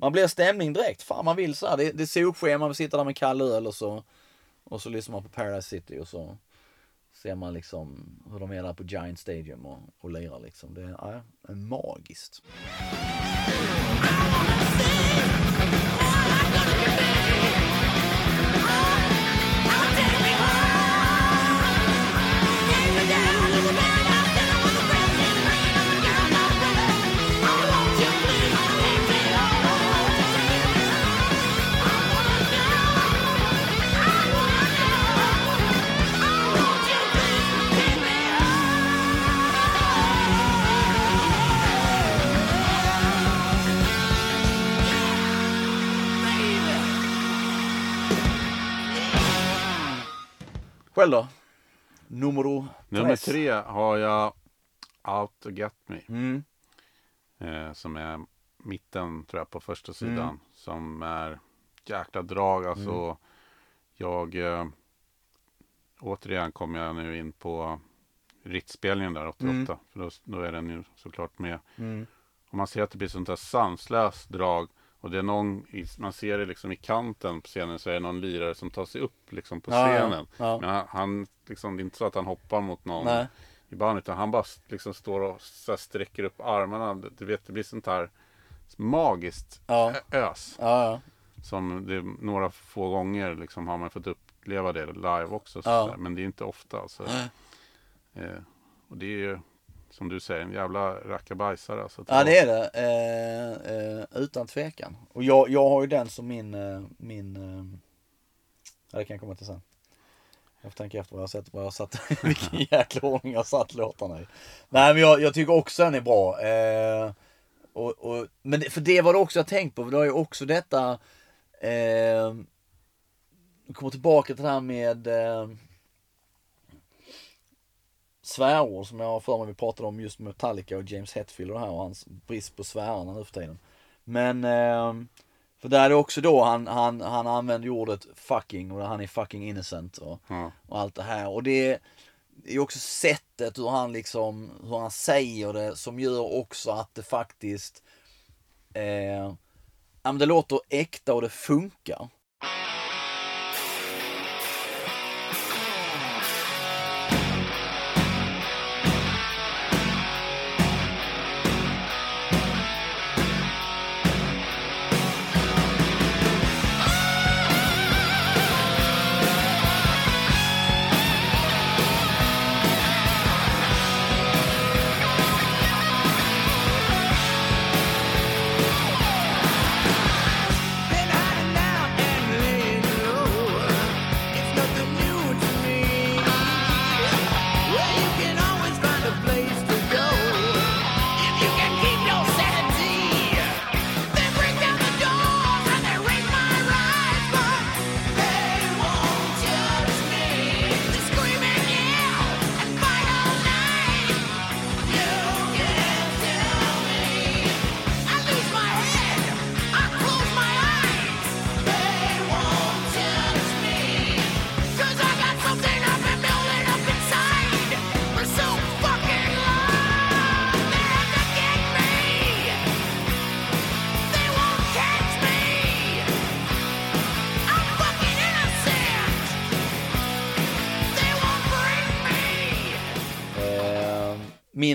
man blir stämning direkt. Fan man vill så här. Det, det är solsken, man vill sitta där med kall öl och så, och så lyssnar man på Paradise City och så ser man liksom hur de är där på Giant Stadium och, och lirar liksom. Det är, ja, är magiskt. Själv då? Numero Nummer tres. tre har jag Out to Get Me. Mm. Eh, som är mitten tror jag på första sidan. Mm. Som är jäkla drag. Alltså jag eh, återigen kommer jag nu in på rittspelningen där 88. Mm. För då, då är den ju såklart med. Mm. Och man ser att det blir sånt där sanslöst drag. Och det är någon, man ser det liksom i kanten på scenen så är det någon lirare som tar sig upp liksom på Ja, ja. scenen. Ja. Men han, han liksom, det är inte så att han hoppar mot någon Nej. i bandet. Utan han bara liksom står och så sträcker upp armarna. Du- vet, det blir sånt här magiskt Ja. ös. Som det, några få gånger liksom har man fått uppleva det live också. Så. Men det är inte ofta. Alltså. Nej. Eh, och det är ju som du säger en jävla rackabajsare. Alltså, Ja det är det, eh, eh, utan tvekan. Och jag, jag har ju den som min, eh, min, eh, ja det kan jag komma till sen. Jag får tänka efter vad jag har sett, vad jag har satt, vilken jäkla ordning jag har satt låtarna i. Nej men jag, jag tycker också den är bra. Eh, och, och, men för det var det också jag tänkt på, för det var ju också detta, eh, kommer tillbaka till det här med eh, svärord som jag har för mig vi pratade om just Metallica och James Hetfield och det här och hans brist på svärarna nu för tiden. Men, eh, för där är det också då han, han, han använder ordet fucking och han är fucking innocent och, Ja. och allt det här. Och det är också sättet hur han liksom, hur han säger det som gör också att det faktiskt, eh, det låter äkta och det funkar.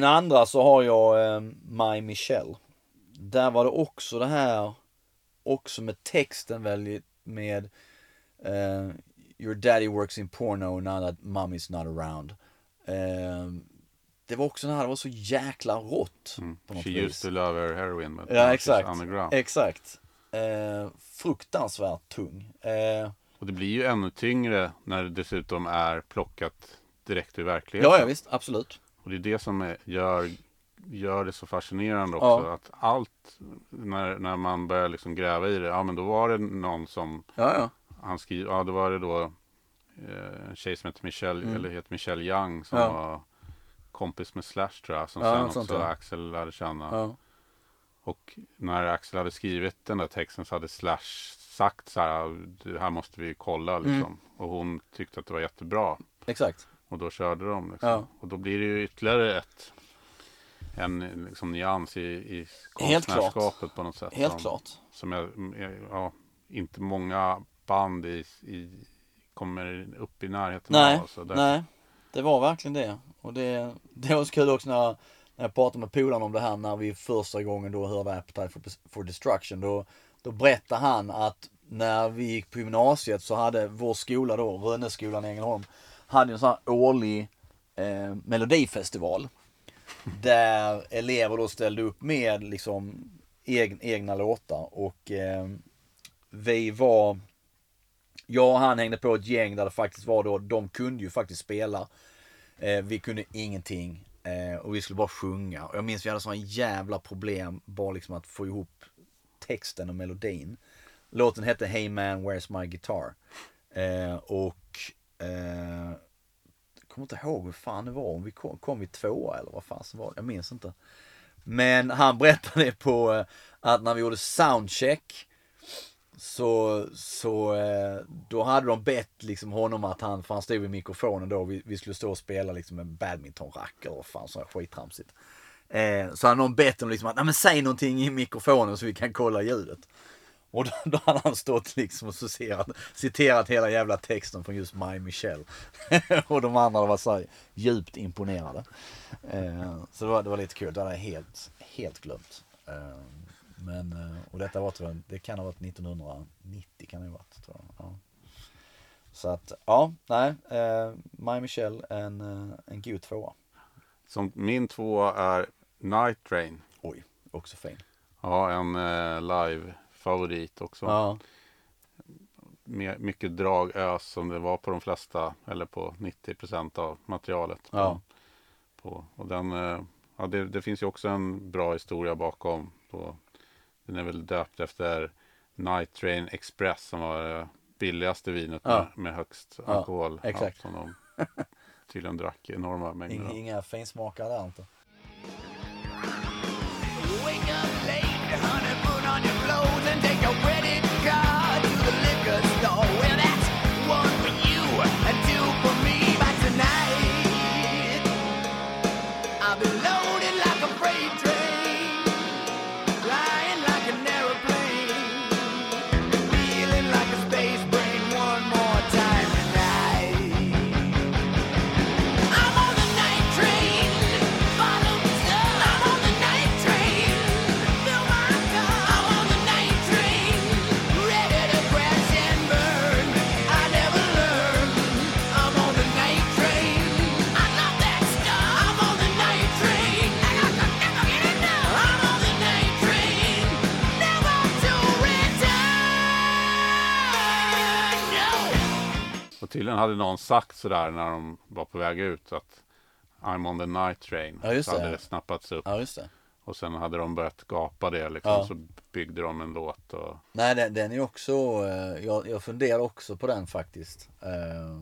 Min andra så har jag eh, My Michelle. Där var det också det här också med texten väldigt med eh, Your daddy works in porno now that mommy's not around. Eh, det var också den här, det var så jäkla rått på något She vis. used to love her heroin but Ja exakt. underground. Exakt. Eh, fruktansvärt tung. Eh, Och det blir ju ännu tyngre när det dessutom är plockat direkt ur verkligheten. ja, ja visst, absolut. Och det är det som är, gör, gör det så fascinerande också. Ja. Att allt, när, när man börjar liksom gräva i det, ja men då var det någon som Ja, ja. han skriver, ja då var det då eh, en tjej som heter Michelle, eller heter Michelle Young som Mm. Var kompis med Slash tror jag. Som sen också. Axel lärde känna. Och när Axel hade skrivit den där texten så hade Slash sagt så här, det här måste vi kolla liksom. Mm. Och hon tyckte att det var jättebra. Exakt. Och då körde de liksom. Ja. Och då blir det ju ytterligare ett en liksom, nyans i, i konstnärskapet på något sätt. Helt som, klart. Som jag, ja, inte många band i, i, kommer upp i närheten Nej, av. Så där- nej. Det var verkligen det. Och det, det var så kul också när, när jag pratade med polaren om det här när vi första gången då hörde Appetite for, for Destruction. Då, då berättade han att när vi gick på gymnasiet så hade vår skola då, Rönneskolan i Ängelholm, hade en sån här årlig eh, melodifestival. Där elever då ställde upp med liksom egen, egna låtar och eh, vi var jag och han hängde på ett gäng där det faktiskt var då, de kunde ju faktiskt spela. Eh, vi kunde ingenting. Eh, och vi skulle bara sjunga. Och jag minns vi hade sådana jävla problem bara liksom att få ihop texten och melodin. Låten hette Hey man, where's my guitar? Eh, och eh, jag kommer inte ihåg hur fan det var. Om vi kom, kom vi tvåa eller vad fan det var. Jag minns inte. Men han berättade på eh, att när vi gjorde soundcheck så, så eh, då hade de bett liksom honom att han, för han stod vid mikrofonen då, vi, vi skulle stå och spela liksom en badmintonrack eller vad fan så skittramsigt. Eh, så hade någon bett honom liksom att, nej men säg någonting i mikrofonen så vi kan kolla ljudet. Och då, då hade han stått liksom och citerat, citerat hela jävla texten från just My Michelle. och de andra var så djupt imponerade. Eh, så det var, det var lite kul, det hade jag helt, helt glömt. Eh, men, eh, och detta var tror jag, det kan ha varit 1990 kan det ha varit. Tror jag. Ja. Så att, ja, nej, eh, My Michelle, en, eh, en god tvåa. Som min tvåa är Night Train. Oj, också fin. Ja, en eh, live-favorit också. Ja, Med, mycket dragös som det var på de flesta, eller på 90% av materialet. Ja. På, och den, eh, ja, det, det finns ju också en bra historia bakom. På, den är väl döpt efter Night Train Express som var det billigaste vinet Ja. med, med högst Ja, alkohol. exakt. som de tydligen drack enorma mängder. inga, inga finsmakare där inte. Clothes and take a credit card to the liquor store. Hade någon sagt sådär när de var på väg ut att I'm on the night train. Ja, så hade det. det snappats upp. Ja, det. Och sen hade de börjat gapa det liksom. Ja. Så byggde de en låt. Och, Nej, den, den är också, eh, jag, jag funderar också på den faktiskt. Eh,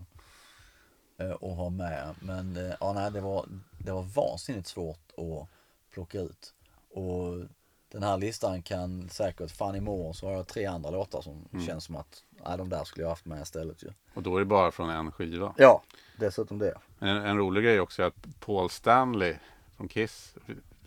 eh, att ha med. Men eh, ja, nej, det var, det var vansinnigt svårt att plocka ut. Och den här listan kan säkert, fan imorgon så har jag tre andra låtar som Mm. känns som att, nej de där skulle jag haft med istället ju. och då är det bara från en skiva. Ja, dessutom det. En, en rolig grej också är att Paul Stanley från Kiss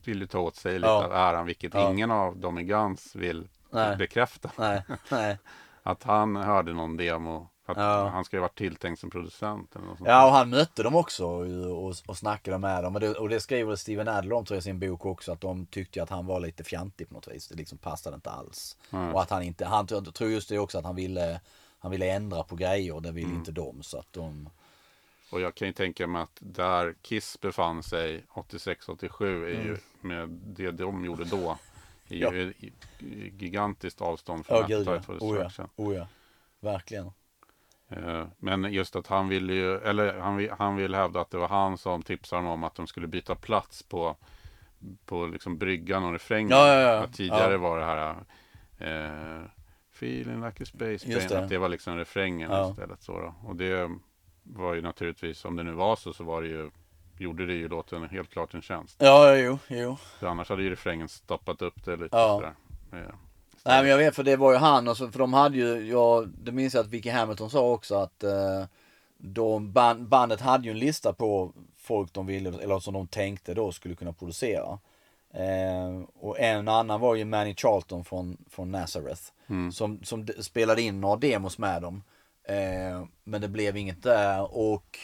vill ju ta åt sig lite Ja. av äran. Vilket Ja. ingen av dem i Guns vill Nej. bekräfta. Nej, nej, Att han hörde någon demo Att Ja. Han ska ju ha varit tilltänkt som producent eller något sånt. Ja, och han mötte dem också och, och, och snackade med dem. Och det, och det skriver Steven Adler om tror jag i sin bok också. Att de tyckte att han var lite fjantig på något vis. Det liksom passade inte alls. Nej. Och att han inte, han tror- tror just det också att han ville, han ville ändra på grejer och det ville Mm. inte de. Så att de, Och jag kan ju tänka mig att där Kiss befann sig 86-87 är ju med det de gjorde då. Är Mm. Ja. ju ett gigantiskt avstånd från ja ja. Appetite for Oh ja. Destruction. Oh ja. Verkligen. Eh, Men just att han ville ju, eller han, vill- han vill hävda att det var han som tipsade om att de skulle byta plats på, på liksom bryggan och refrängen. Ja, ja, ja. Att tidigare var det här eh, Feeling like a space plane, det. att det var liksom refrängen istället. Så då. Och det var ju naturligtvis, om det nu var så, så var det ju, gjorde det ju låten helt klart en tjänst. Ja, jo, jo. För annars hade ju refrängen stoppat upp det lite Ja. sådär. Nej men jag vet för det var ju han och så, för de hade ju, jag, det minns jag att Vicky Hamilton sa också att eh, de, band, bandet hade ju en lista på folk de ville, eller som de tänkte då skulle kunna producera. Eh, och en annan var ju Manny Charlton från, från Nazareth. Som, som d- spelade in några demos med dem. Eh, men det blev inget där och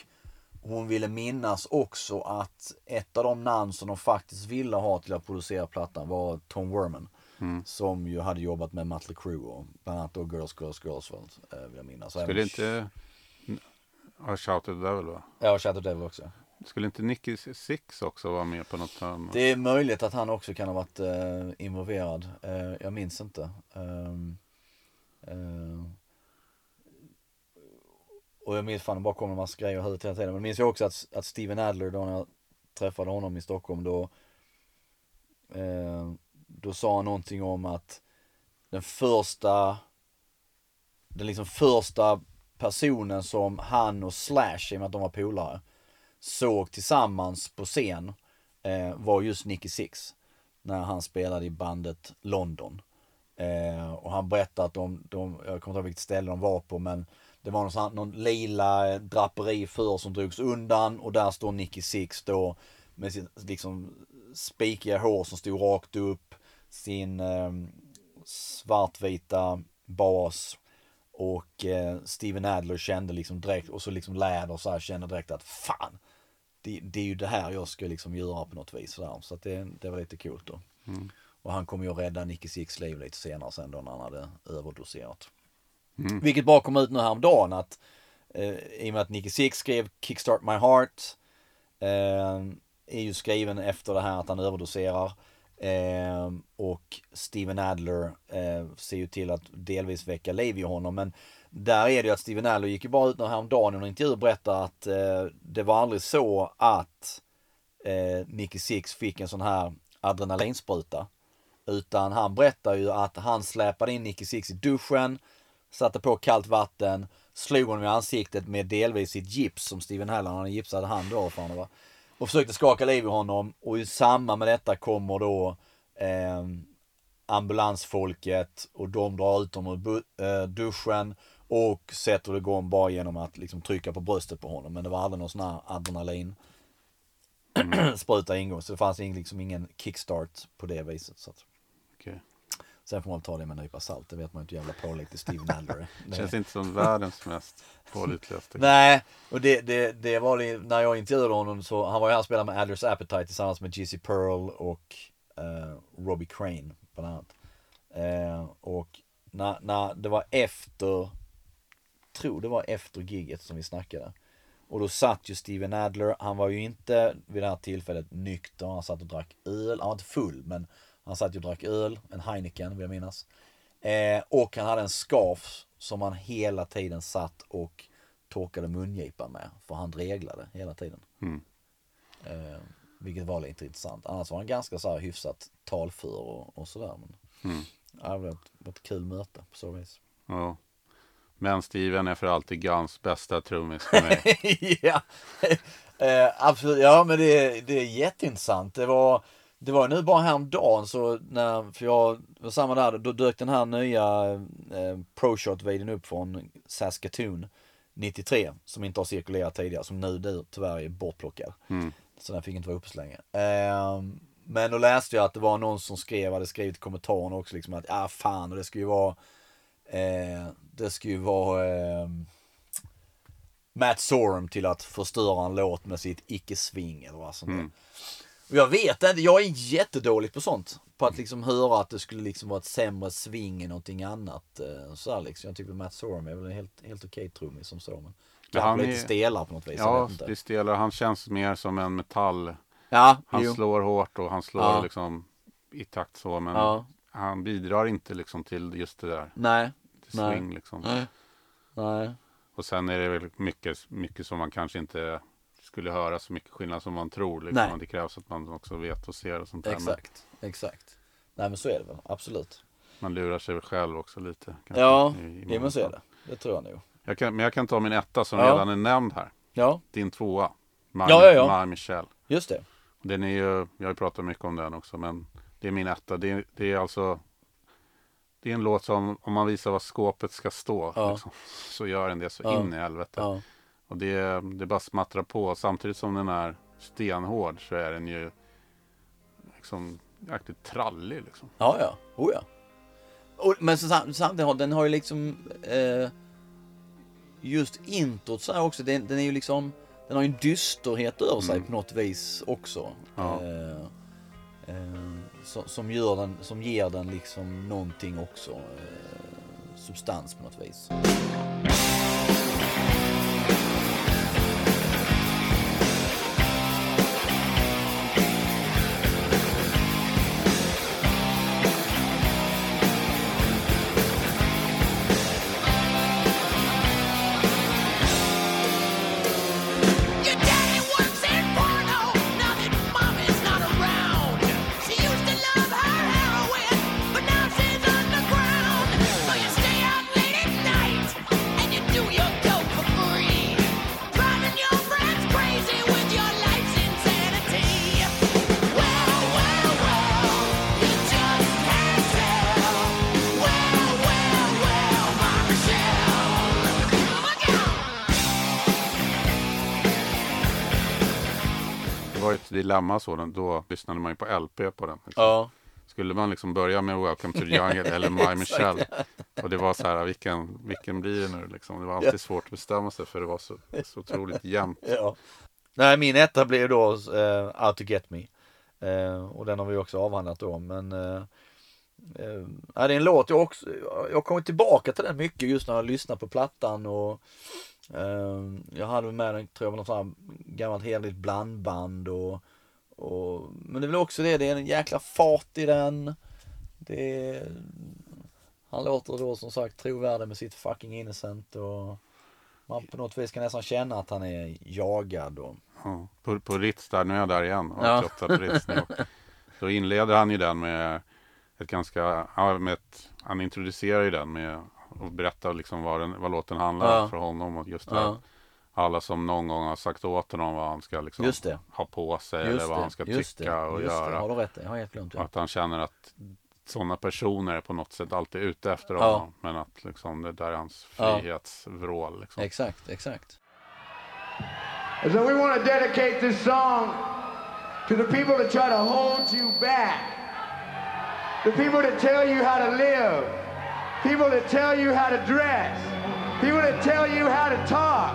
hon ville minnas också att ett av de namn som de faktiskt ville ha till att producera plattan var Tom Werman. Som ju hade jobbat med Mötley Crüe och bland annat då Girls, Girls, Girls eh, vill jag minnas. Skulle även- inte ha Shout at the Devil va? Ja, Shadow Devil också. Skulle inte Nicky Six också vara med på något annat? Det är möjligt att han också kan ha varit eh, involverad. Eh, jag minns inte. Ehm, eh, och jag minns fan, det bara kommer en massa grejer i huvudet hela tiden. Men minns jag också att, att Steven Adler då när jag träffade honom i Stockholm då eh, då sa han någonting om att den första Den liksom första personen som han och Slash, i och med att de var polare Såg tillsammans på scen eh, var just Nicky Six. När han spelade i bandet London. Eh, och han berättade att de, de, jag kommer inte ihåg vilket ställe de var på men det var någon, någon lila draperi för som drogs undan och där står Nicky Six då med sitt liksom spikiga hår som stod rakt upp, sin eh, svartvita bas och eh, Steven Adler kände liksom direkt, och så liksom läder så här kände direkt att fan, det, det är ju det här jag ska liksom göra på något vis. Så, så att det, det var lite coolt då. Och han kommer ju att rädda Nicky Six liv lite senare sen då när han hade överdoserat. Vilket bara kom ut nu häromdagen att eh, i och med att Nicky Six skrev Kickstart My Heart eh, är ju skriven efter det här att han överdoserar. Eh, och Steven Adler eh, ser ju till att delvis väcka liv i honom. Men där är det ju att Steven Adler gick ju bara ut häromdagen i en intervju och berättade att eh, det var aldrig så att eh, Nicky Six fick en sån här adrenalinspruta. Utan han berättar ju att han släpade in Nicky Six i duschen, satte på kallt vatten, slog honom i ansiktet med delvis sitt gips som Steven Adler, hade gipsat hand då för honom va. Och försökte skaka liv i honom och i samband med detta kommer då eh, ambulansfolket och de drar ut honom ur eh, duschen och sätter igång bara genom att liksom trycka på bröstet på honom. Men det var aldrig någon sån här adrenalin spruta ingång. Så det fanns liksom ingen kickstart på det viset. Så att. Okay. Sen får man ta det med en nypa salt. Det vet man inte hur jävla pålitlig Steven Adler är. Det- Känns inte som världens mest pålitligaste. Nej, och det, det, det var det, när jag intervjuade honom så, han var ju här och spelade med Adler's Appetite tillsammans med Jizzy Pearl och eh, Robbie Crane bland annat. Eh, och när, när det var efter, tror det var efter gigget som vi snackade. Och då satt ju Steven Adler, han var ju inte vid det här tillfället nykter, han satt och drack öl, han var inte full men han satt ju och drack öl, en Heineken vill jag minnas. Eh, och han hade en scarf som han hela tiden satt och torkade mungipan med. För han dreglade hela tiden. Mm. Eh, vilket var lite intressant. Annars var han ganska så här hyfsat talför och, och sådär. Men, Mm. ja, det var ett, ett kul möte på så vis. Ja. Men Steven är för alltid Guns bästa trummis för mig. ja, eh, absolut. Ja, men det, det är jätteintressant. Det var, det var nu bara häromdagen så när, för jag var samma där, då dök den här nya eh, ProShot-videon upp från Saskatoon 93 som inte har cirkulerat tidigare, som nu det, tyvärr är bortplockad. Mm. Så den fick inte vara uppe så länge. Eh, men då läste jag att det var någon som skrev, hade skrivit i kommentarerna också liksom att, ja ah, fan, och det ska ju vara, eh, det ska ju vara, eh, Matt Sorum till att förstöra en låt med sitt icke-sving eller vad som Mm. Och jag vet inte, jag är jättedålig på sånt. På att liksom höra att det skulle liksom vara ett sämre sving än någonting annat. eh, Så här liksom. Jag tycker Matt Sorum är väl en helt, helt okej trummis som så. Men kanske han lite stelare på något vis. Ja, det ställer. Han känns mer som en metall. Ja, Han jo. slår hårt och han slår Ja. liksom i takt så. Men Ja. han bidrar inte liksom till just det där. Nej. Till Nej. swing liksom. Nej. Nej. Och sen är det väl mycket, mycket som man kanske inte skulle höra så mycket skillnad som man tror. Liksom. Nej. Det krävs att man också vet och ser och sånt där. Men Exakt. Exakt. Nej men så är det väl. Absolut. man lurar sig själv också lite. kanske, Ja, i- i men så är det. Det tror jag nog. Jag kan, men jag kan ta min etta som Ja. redan är nämnd här. Ja, Din tvåa. My, Ja, ja, ja. My Michelle. just det. Den är ju, jag har ju pratat mycket om den också, men det är min etta. Det, är- det är alltså, det är en låt som, om man visar var skåpet ska stå, Ja. liksom, så gör den det så Ja. in i helvete. Ja. Och det, det bara smattrar på. Samtidigt som den är stenhård så är den ju liksom jäkligt trallig liksom. Ja, ja. Oh, ja. Och, men så, sam- samtidigt har den har ju liksom eh, just introt så här också. Den, den är ju liksom den har ju en dysterhet över sig på något vis också. Ja. Eh, eh, som, som, gör den, som ger den liksom någonting också. Eh, substans på något vis. Dilemma sådan, då lyssnade man ju på LP på den. Liksom. Ja. Skulle man liksom börja med Welcome to the Jungle eller My Michelle? Och det var så här, vilken, vilken blir det nu liksom? Det var alltid svårt att bestämma sig för det var så, så otroligt jämnt. Ja. Nej, min etta ju då uh, Out to Get Me. Eh, och den har vi också avhandlat då, men uh, ja, det är en låt jag också, jag kommit tillbaka till den mycket just när jag lyssnar på plattan och jag hade med den, tror jag, något sånt här gammalt hederligt blandband och, och men det är väl också det, det är en jäkla fart i den. Det är, han låter då som sagt trovärdig med sitt fucking innocent och man på något vis kan nästan känna att han är jagad och Ja, på, på Ritz där, nu är jag där igen. Ja. 88 på Ritz nu. Då inleder han ju den med ett ganska, ja, med ett, han introducerar ju den med att berätta liksom vad, den, vad låten handlar Ja. om för honom. Och just det, Ja. alla som någon gång har sagt åt honom vad han ska liksom Just det. ha på sig Just eller vad det, han ska just tycka det, och just göra. Det, har du rätt jag har helt glömt Och det. att han känner att sådana personer är på något sätt alltid ute efter Ja. honom. Men att liksom det där är hans Ja. frihetsvrål. Liksom. Exakt, exakt. And so we want to dedicate this song to the people that try to hold you back. The people that tell you how to live. People that tell you how to dress. People that tell you how to talk.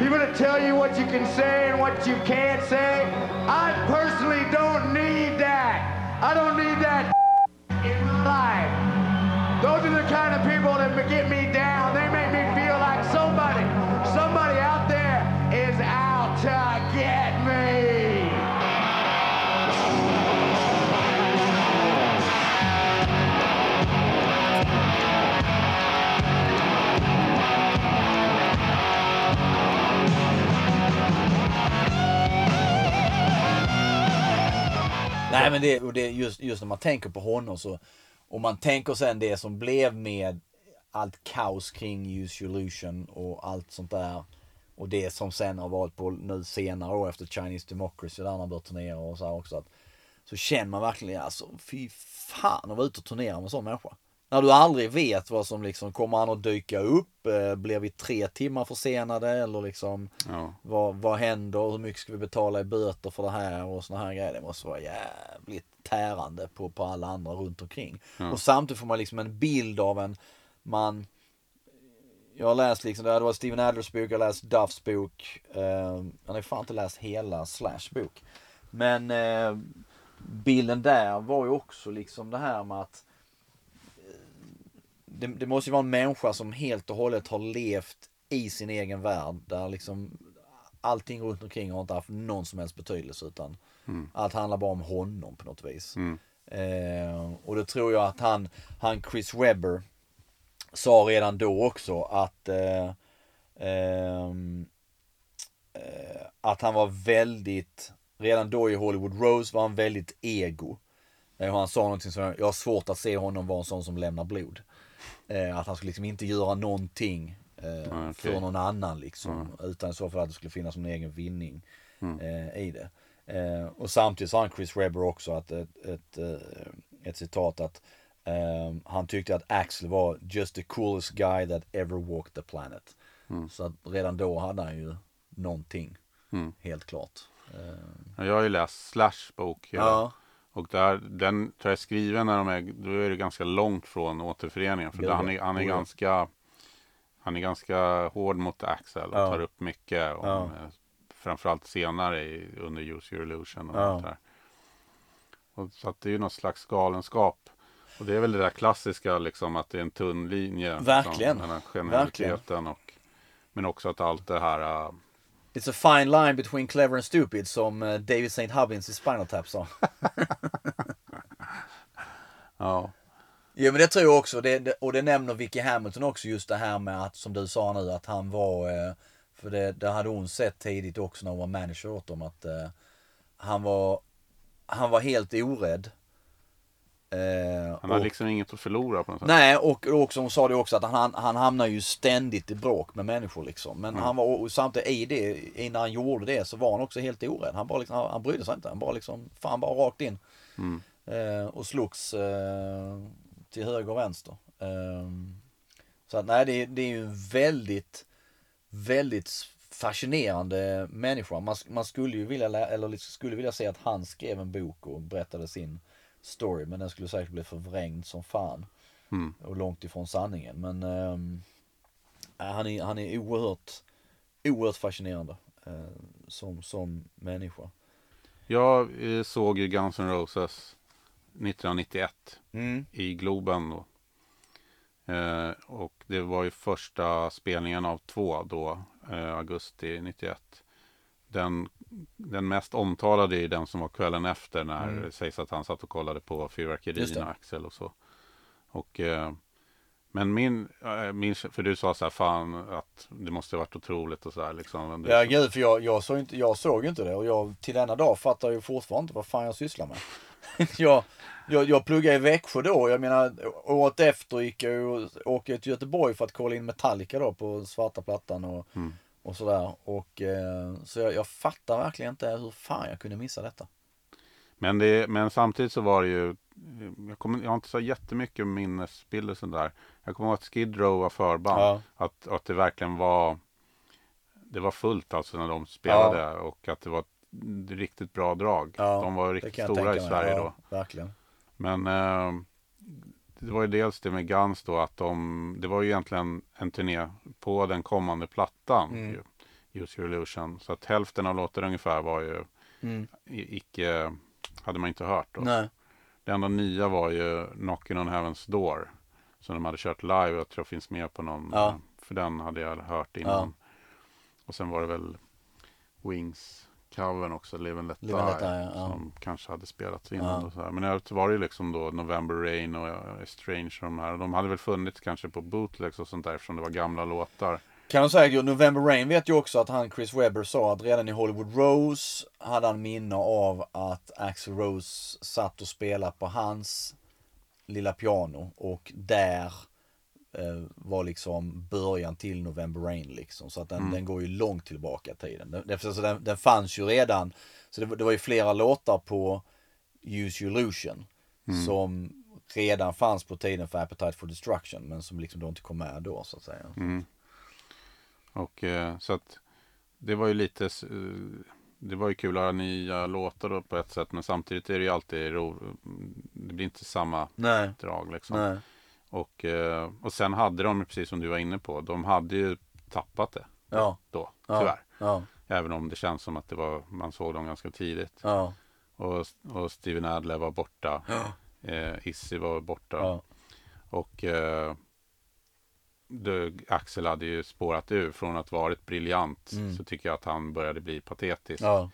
People that tell you what you can say and what you can't say. I personally don't need that. I don't need that in my life. Those are the kind of people that get me down. Nej men det, och det just, just när man tänker på honom så, och man tänker sen det som blev med allt kaos kring Use Illusion och allt sånt där. Och det som sen har varit på nu senare år efter Chinese Democracy där han har börjat turnera och så här också. Att, så känner man verkligen alltså, fy fan att vara ute och turnera med en sån människa. När du aldrig vet vad som liksom, kommer han att dyka upp? Eh, Blir vi tre timmar försenade? Eller liksom, Ja. vad, vad händer? Hur mycket ska vi betala i böter för det här? Och såna här grejer. Det måste vara jävligt tärande på, på alla andra runt omkring. Och samtidigt får man liksom en bild av en, man, jag har läst liksom, det var Steven Adlers bok, jag har läst Duffs bok. Eh, jag har fan inte läst hela Slash bok. Men eh, bilden där var ju också liksom det här med att det, det måste ju vara en människa som helt och hållet har levt i sin egen värld. Där liksom allting runt omkring har inte haft någon som helst betydelse utan allt handlar bara om honom på något vis. Eh, och då tror jag att han, han Chris Webber sa redan då också att eh, ehm, eh, att han var väldigt, redan då i Hollywood Rose var han väldigt ego. Eh, och han sa någonting som, jag har svårt att se honom vara en sån som lämnar blod. Eh, att han skulle liksom inte göra någonting eh, Ah, okej. för någon annan liksom. Utan i så fall att det skulle finnas någon egen vinning eh, i det. Eh, och samtidigt sa han Chris Webber också att ett, ett, eh, ett citat att eh, han tyckte att Axel var just the coolest guy that ever walked the planet. Så att redan då hade han ju någonting. Helt klart. Jag har ju läst Slash bok. ja. Och där, den tror jag är skriven när de är, då är det ganska långt från återföreningen. För Ja, han är, han är ja. ganska han är ganska hård mot Axel och Ja. tar upp mycket om, Ja. eh, framförallt senare i, under Use Your Illusion och Ja. allt där. Och så att det är ju något slags galenskap. Och det är väl det där klassiska liksom att det är en tunn linje. Verkligen. Liksom, den här genialiteten och men också att allt det här äh, It's a fine line between clever and stupid som eh, David St. Hubbins i Spinal Tap sa. ja, Jo men det tror jag också. Det, och det nämner Vicky Hamilton också just det här med att som du sa nu att han var eh, För det, det hade hon sett tidigt också när hon var manager åt dem att eh, Han var Han var helt orädd. Eh, han har och- liksom inget att förlora på något sätt. Nej och, och också, hon sa det också att han, han hamnar ju ständigt i bråk med människor liksom. Men han var och samtidigt i det, innan han gjorde det så var han också helt orädd. Han bara liksom, han, han brydde sig inte. Han bara liksom, fan bara rakt in. Eh, och slogs eh, till höger och vänster. Eh, så att nej det, det är ju en väldigt, väldigt fascinerande människa. Man, man skulle ju vilja, eller liksom skulle vilja se att han skrev en bok och berättade sin story. Men den skulle säkert bli förvrängd som fan. Och långt ifrån sanningen. Men ehm, nej, han, är, han är oerhört, oerhört fascinerande eh, som, som människa. Jag eh, såg ju Guns N' Roses 1991 Mm. i Globen. Då. Eh, och det var ju första spelningen av två då, eh, augusti 91. Den, den mest omtalade är den som var kvällen efter när det sägs att han satt och kollade på Mm. Fyrverkerierna. Axel och så. Och, eh, men min, eh, min, för du sa så här, fan att det måste ha varit otroligt och så här liksom. Ja gud för jag, jag, såg inte, jag såg inte det och jag till denna dag fattar ju fortfarande inte vad fan jag sysslar med. jag, jag, jag pluggade i Växjö då. Jag menar året efter gick jag och åkte till Göteborg för att kolla in Metallica då på svarta plattan och, och sådär. Och, eh, så jag, jag fattar verkligen inte hur fan jag kunde missa detta. Men, det, men samtidigt så var det ju, jag, kommer, jag har inte så jättemycket minnesbilder sånt där. Jag kommer ihåg att Skid Row var förband. Ja. Att, att det verkligen var, det var fullt alltså när de spelade. Och att det var ett riktigt bra drag. Ja, de var riktigt stora i. Sverige ja, då. Verkligen. Men eh, det var ju dels det med Guns då att de, det var ju egentligen en turné på den kommande plattan. Mm. Ju, Use Your Illusion. Så att hälften av låtarna ungefär var ju Mm. icke, hade man inte hört då. Nej. Det enda nya var ju Knockin' on Heaven's Door. Som de hade kört live. Jag tror finns med på någon. Ja. För den hade jag hört innan. Och sen var det väl Wings covern också. Live and Let Live and Let Die. Ja, ja. Som kanske hade spelats innan. Ja. Och så här. Men övrigt var det ju liksom då November Rain och eh, Strange och de här. De hade väl funnits kanske på bootlegs och sånt där. Eftersom det var gamla låtar. Kan man säga, November Rain vet ju också att han Chris Webber sa att redan i Hollywood Rose hade han minne av att Axl Rose satt och spelade på hans lilla piano och där eh, var liksom början till November Rain liksom. Så att den, den går ju långt tillbaka i tiden. Den, den, så den, den fanns ju redan. Så det, var- det var ju flera låtar på Use Your Illusion som redan fanns på tiden för Appetite for Destruction men som liksom då inte kom med då så att säga. Och eh, så att det var ju lite eh, Det var ju kul att ha nya låtar då på ett sätt. Men samtidigt är det ju alltid ro, Det blir inte samma Nej. drag liksom. Nej. Och, eh, och sen hade de, precis som du var inne på, de hade ju tappat det Ja, då, tyvärr. ja, Även om det känns som att det var, man såg dem ganska tidigt. ja, Och, och Steven Adler var borta. ja, Eh, Issy var borta. ja, Och eh, det, Axel hade ju spårat ur från att varit briljant. Mm. Så tycker jag att han började bli patetisk. ja,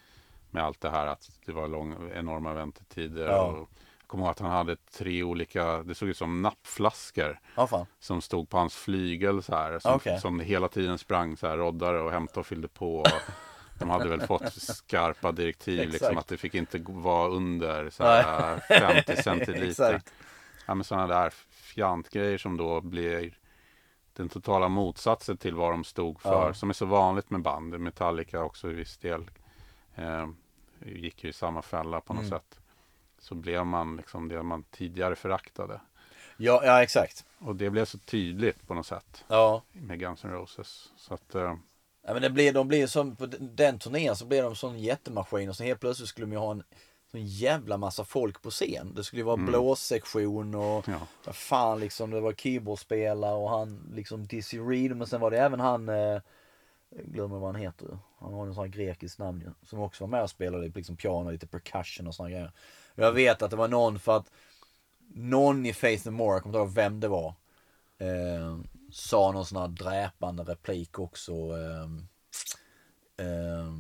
Med allt det här att det var lång, enorma väntetider. Och, kommer ihåg att han hade tre olika, det såg ut som nappflaskor. fan. Som stod på hans flygel så här. Som, Okej. som hela tiden sprang så här, roddade och hämtade och fyllde på. De hade väl fått skarpa direktiv liksom att det fick inte vara under så här 50 centiliter. Ja, men sådana där fjantgrejer som då blir den totala motsatsen till vad de stod för. Ja. Som är så vanligt med band. Metallica också i viss del. Eh, gick ju i samma fälla på något Mm. sätt. Så blev man liksom det man tidigare föraktade. Ja, ja exakt. Och det blev så tydligt på något sätt Ja. med Guns N' Roses. Så att, eh, Ja men det blir, de blir som, på den turnén så blev de sån jättemaskin och så helt plötsligt skulle de ju ha en sån jävla massa folk på scen. Det skulle ju vara blåssektion och ja. fan liksom, det var keyboardspelare och han liksom Dizzy Reed men sen var det även han, eh, glömmer vad han heter Han har en sån här grekisk namn ju, som också var med och spelade liksom piano, lite percussion och såna grejer. Och jag vet att det var någon för att någon i Faith No More, jag kommer inte ihåg vem det var, eh, sa någon sån här dräpande replik också. Eh, eh,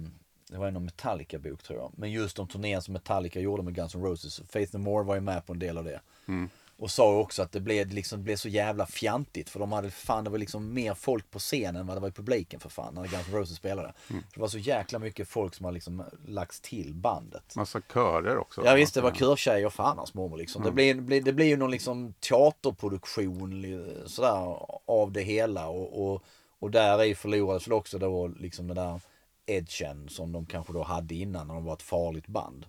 det var en någon Metallica-bok tror jag. Men just om turnén som Metallica gjorde med Guns N' Roses. Faith No More var ju med på en del av det. Mm. Och sa också att det blev, liksom, det blev så jävla fjantigt. För de hade fan, det var liksom mer folk på scenen än vad det var i publiken för fan. När Guns N' Roses spelade. Mm. Det var så jäkla mycket folk som har liksom lagts till bandet. Massa körer också. Ja visst, det var körtjejer och fan hans mormor liksom. Det, blir, blir, det blir ju någon liksom teaterproduktion sådär av det hela. Och, och, och där är ju förlorades väl också då liksom den där edgen som de kanske då hade innan när de var ett farligt band.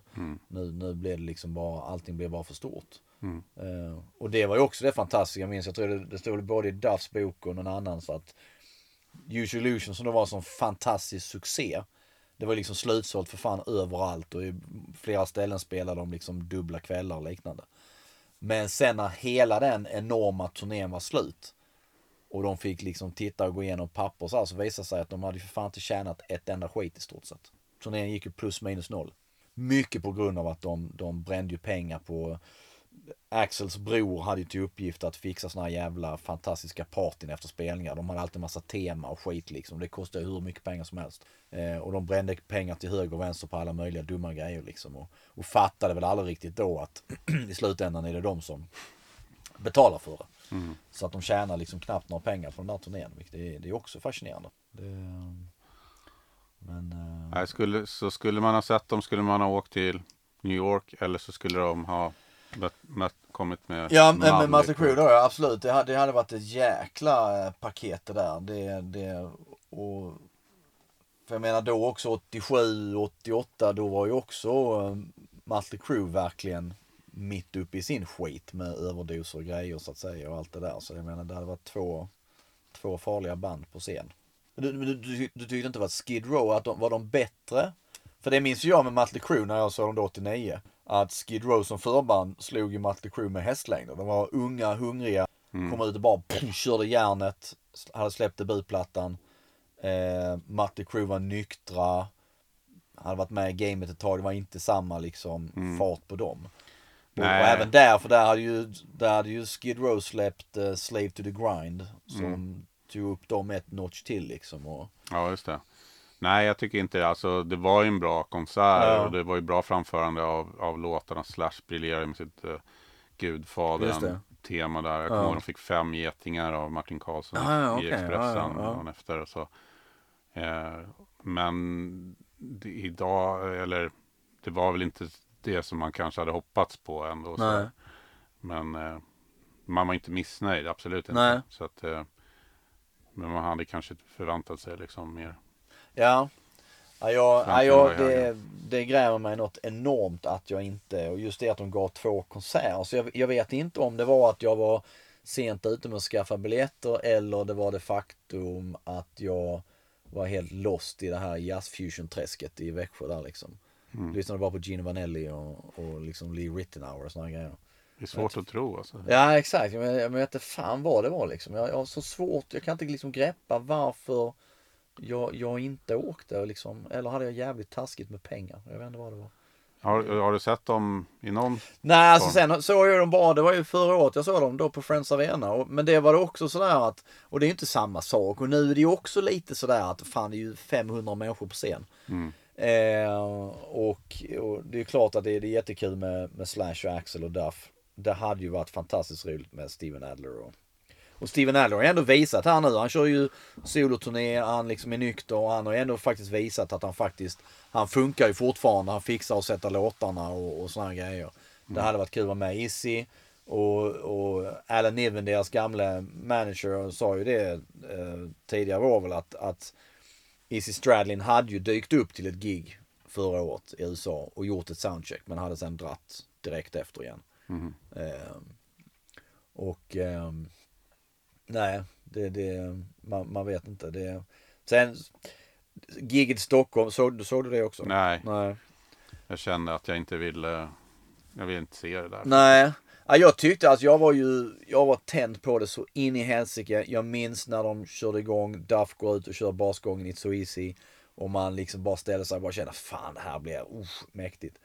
Nu, nu blev det liksom bara, allting blev bara för stort. Uh, och det var ju också det fantastiska, jag minns, jag tror det, det stod både i Duffs bok och någon annan så att Use Illusion som då var en sån fantastisk succé. Det var liksom slutsålt för fan överallt och i flera ställen spelade de liksom dubbla kvällar och liknande. Men sen när hela den enorma turnén var slut och de fick liksom titta och gå igenom papper och så, här, så visade det sig att de hade för fan inte tjänat ett enda skit i stort sett. Turnén gick ju plus minus noll. Mycket på grund av att de, de brände ju pengar på Axels bror hade ju till uppgift att fixa såna här jävla fantastiska partyn efter spelningar. De hade alltid massa tema och skit liksom. Det kostade hur mycket pengar som helst. Eh, och de brände pengar till höger och vänster på alla möjliga dumma grejer liksom. Och, och fattade väl aldrig riktigt då att i slutändan är det de som betalar för det. Så att de tjänar liksom knappt några pengar på den där turnén. Vilket är, det är också fascinerande. Det, men... eh, Nej, skulle, så skulle man ha sett dem skulle man ha åkt till New York eller så skulle de ha mött, kommit med Ja, men med Malmö. Mötley Crüe då, ja, absolut. Det hade, det hade varit ett jäkla eh, paket det där. Det, det, och, för jag menar då också 87, 88, då var ju också uh, Mötley Crüe verkligen mitt uppe i sin skit med överdoser och grejer så att säga och allt det där. Så jag menar det hade varit två, två farliga band på scen. Du, du, du, du tyckte inte att Skid Row, att de, var de bättre? För det minns ju jag med Mötley Crüe när jag såg dem då 89. Att Skid Row som förband slog ju Mötley Crüe med hästlängder. De var unga, hungriga, kom ut och bara pff, körde järnet, hade släppt debutplattan. Eh, Mötley Crüe var nyktra, hade varit med i gamet ett tag, det var inte samma liksom fart på dem. Och, och även där, för där hade ju, där hade ju Skid Row släppt eh, Slave to the Grind. Som tog upp dem ett notch till liksom. Och, Ja, just det. Nej, jag tycker inte det. Alltså, det var ju en bra konsert Ja. och det var ju bra framförande av, av låtarna. Slash briljerade med sitt uh, det. Gudfadern-tema där. Jag kommer Ja. ihåg de fick fem getingar av Martin Karlsson ja, i okej. Expressen Ja, dagen efter. Och så. Eh, men det, idag, eller det var väl inte det som man kanske hade hoppats på ändå. Så. Men eh, man var inte missnöjd, absolut inte. Nej. Så att, eh, men man hade kanske förväntat sig liksom mer. Ja. Ja, jag, ja, jag, det, det grämer mig något enormt att jag inte, och just det att de gav två konserter. Så jag, jag vet inte om det var att jag var sent ute med att skaffa biljetter eller det var det faktum att jag var helt lost i det här jazzfusion-träsket i Växjö där liksom. Mm. Lyssnade bara på Gino Vanelli och, och liksom Lee Rittenauer och här grejer. Det är svårt att tro alltså. Ja exakt, men jag vet inte fan vad det var liksom. Jag, jag har så svårt, jag kan inte liksom greppa varför jag, jag inte åkte liksom, eller hade jag jävligt taskigt med pengar. Jag vet inte vad det var. Har, har du sett dem i någon? Nej, alltså form? sen såg jag dem bara, det var ju förra året jag såg dem då på Friends Arena. Och, men det var det också sådär att, och det är ju inte samma sak. Och nu är det ju också lite sådär att fan det är ju 500 människor på scen. Eh, och, och det är klart att det är, det är jättekul med, med Slash och Axel och Duff. Det hade ju varit fantastiskt roligt med Steven Adler och, och Steven Adler har ändå visat här nu, han kör ju soloturné, han liksom är nykter och han har ändå faktiskt visat att han faktiskt, han funkar ju fortfarande, han fixar att sätta låtarna och, och sådana grejer. Det hade varit kul att vara med Izzy och, och Alan Niven, deras gamla manager, sa ju det eh, tidigare år väl att, att Izzy Stradlin hade ju dykt upp till ett gig förra året i USA och gjort ett soundcheck men hade sen dratt direkt efter igen. Ehm, och ehm, nej, det, det, man, man vet inte. Det, sen giget i Stockholm, såg, såg du det också? Nej, Nej. jag kände att jag inte ville, jag vill inte se det där. Nej. Ja, jag tyckte att jag var ju, jag var tänd på det så in i helsike. Jag minns när de körde igång, Duff går ut och kör basgången It's So Easy. Och man liksom bara ställer sig och bara känner, fan det här blir usch, mäktigt.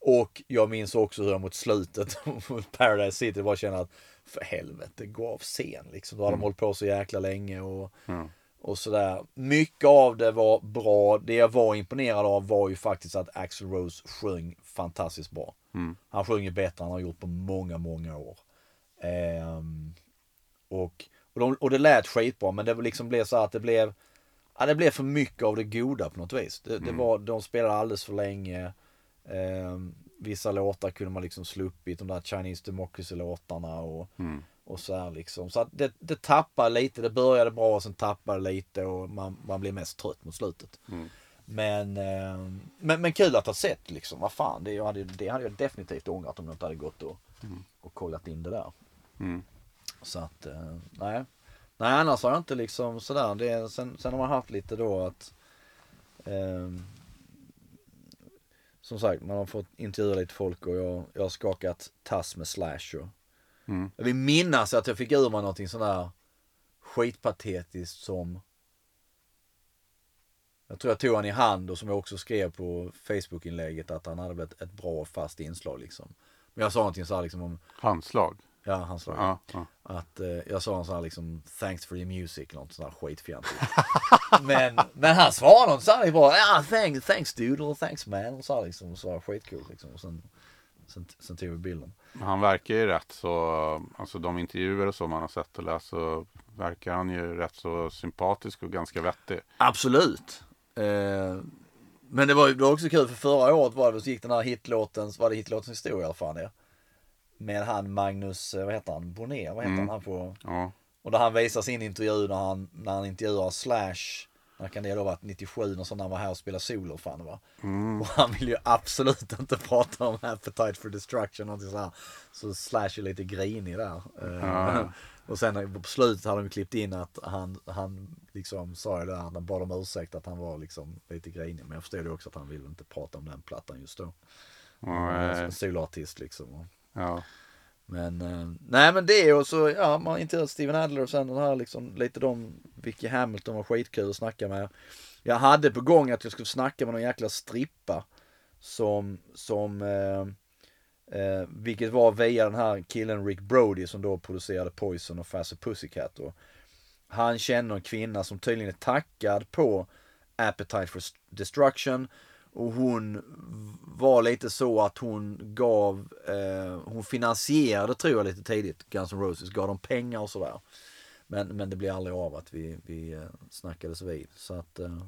Och jag minns också hur jag mot slutet mot Paradise City bara känner att för helvete, gå av scen liksom. Då har de hållit på så jäkla länge och, Ja. och sådär. Mycket av det var bra. Det jag var imponerad av var ju faktiskt att Axl Rose sjöng fantastiskt bra. Han sjunger bättre än han har gjort på många, många år. Ehm, och, och, de, och det lät skitbra men det liksom blev så att det blev Ja, det blev för mycket av det goda på något vis. Det, det var, de spelade alldeles för länge. Ehm, vissa låtar kunde man liksom sluppit, de där Chinese Democracy-låtarna och, och så här liksom. Så att det, det tappade lite, det började bra och sen tappade lite och man, man blev mest trött mot slutet. Men, ehm, men, men kul att ha sett liksom, vad fan, det, hade, det hade jag definitivt ångrat om jag inte hade gått och, och kollat in det där. Mm. Så att, eh, nej. Nej annars har jag inte liksom sådär, det, sen, sen har man haft lite då att ehm, Som sagt, man har fått intervjua lite folk och jag, jag har skakat tass med Slash och Mm. Jag vill minnas att jag fick ur mig någonting sådär skitpatetiskt som Jag tror jag tog han i hand och som jag också skrev på Facebook-inlägget att han hade blivit ett bra fast inslag liksom. Men jag sa någonting såhär liksom om, Handslag. Ja han sa Ja, ja. att eh, jag sa en sån här liksom thanks for your music, något sånt här skitfjantigt. men, men han svarade något så här bara, ja thanks, thanks dude, och thanks man, och så här liksom, och så här skitkul liksom. Och sen, sen, sen tog vi bilden. Han verkar ju rätt så, alltså de intervjuer och så man har sett och läst så verkar han ju rätt så sympatisk och ganska vettig. Absolut. Eh, men det var ju också kul för förra året var det så gick den här hitlåtens, var det hitlåtens historia eller fan det? Med han Magnus, eh, vad heter han, Bonnier, vad heter han, han på Ja, Och där han visar sin intervju när han, när han intervjuar Slash. När kan det då varit 97 och så när han var här och spelade solo fan det var. Och han vill ju absolut inte prata om Appetite for Destruction och så här. Så Slash är lite grinig där. Ja. och sen på slutet hade de klippt in att han, han liksom sa ju där, han bad om ursäkt att han var liksom lite grinig. Men jag förstår ju också att han vill inte prata om den plattan just då. eh, en soloartist liksom. Ja. men, eh, nej men det och så, ja man har Steven Adler och sen den här liksom, lite de, Vicky Hamilton var skitkul att snacka med. Jag hade på gång att jag skulle snacka med någon jäkla strippa. Som, som, eh, eh, vilket var via den här killen Rick Brody som då producerade Poison och Fast Pussycat. Och han känner en kvinna som tydligen är tackad på Appetite for Destruction. Och hon var lite så att hon gav, eh, hon finansierade tror jag lite tidigt Guns N' Roses, gav dem pengar och sådär. Men, men det blev aldrig av att vi, vi eh, snackades vid. Så att, eh,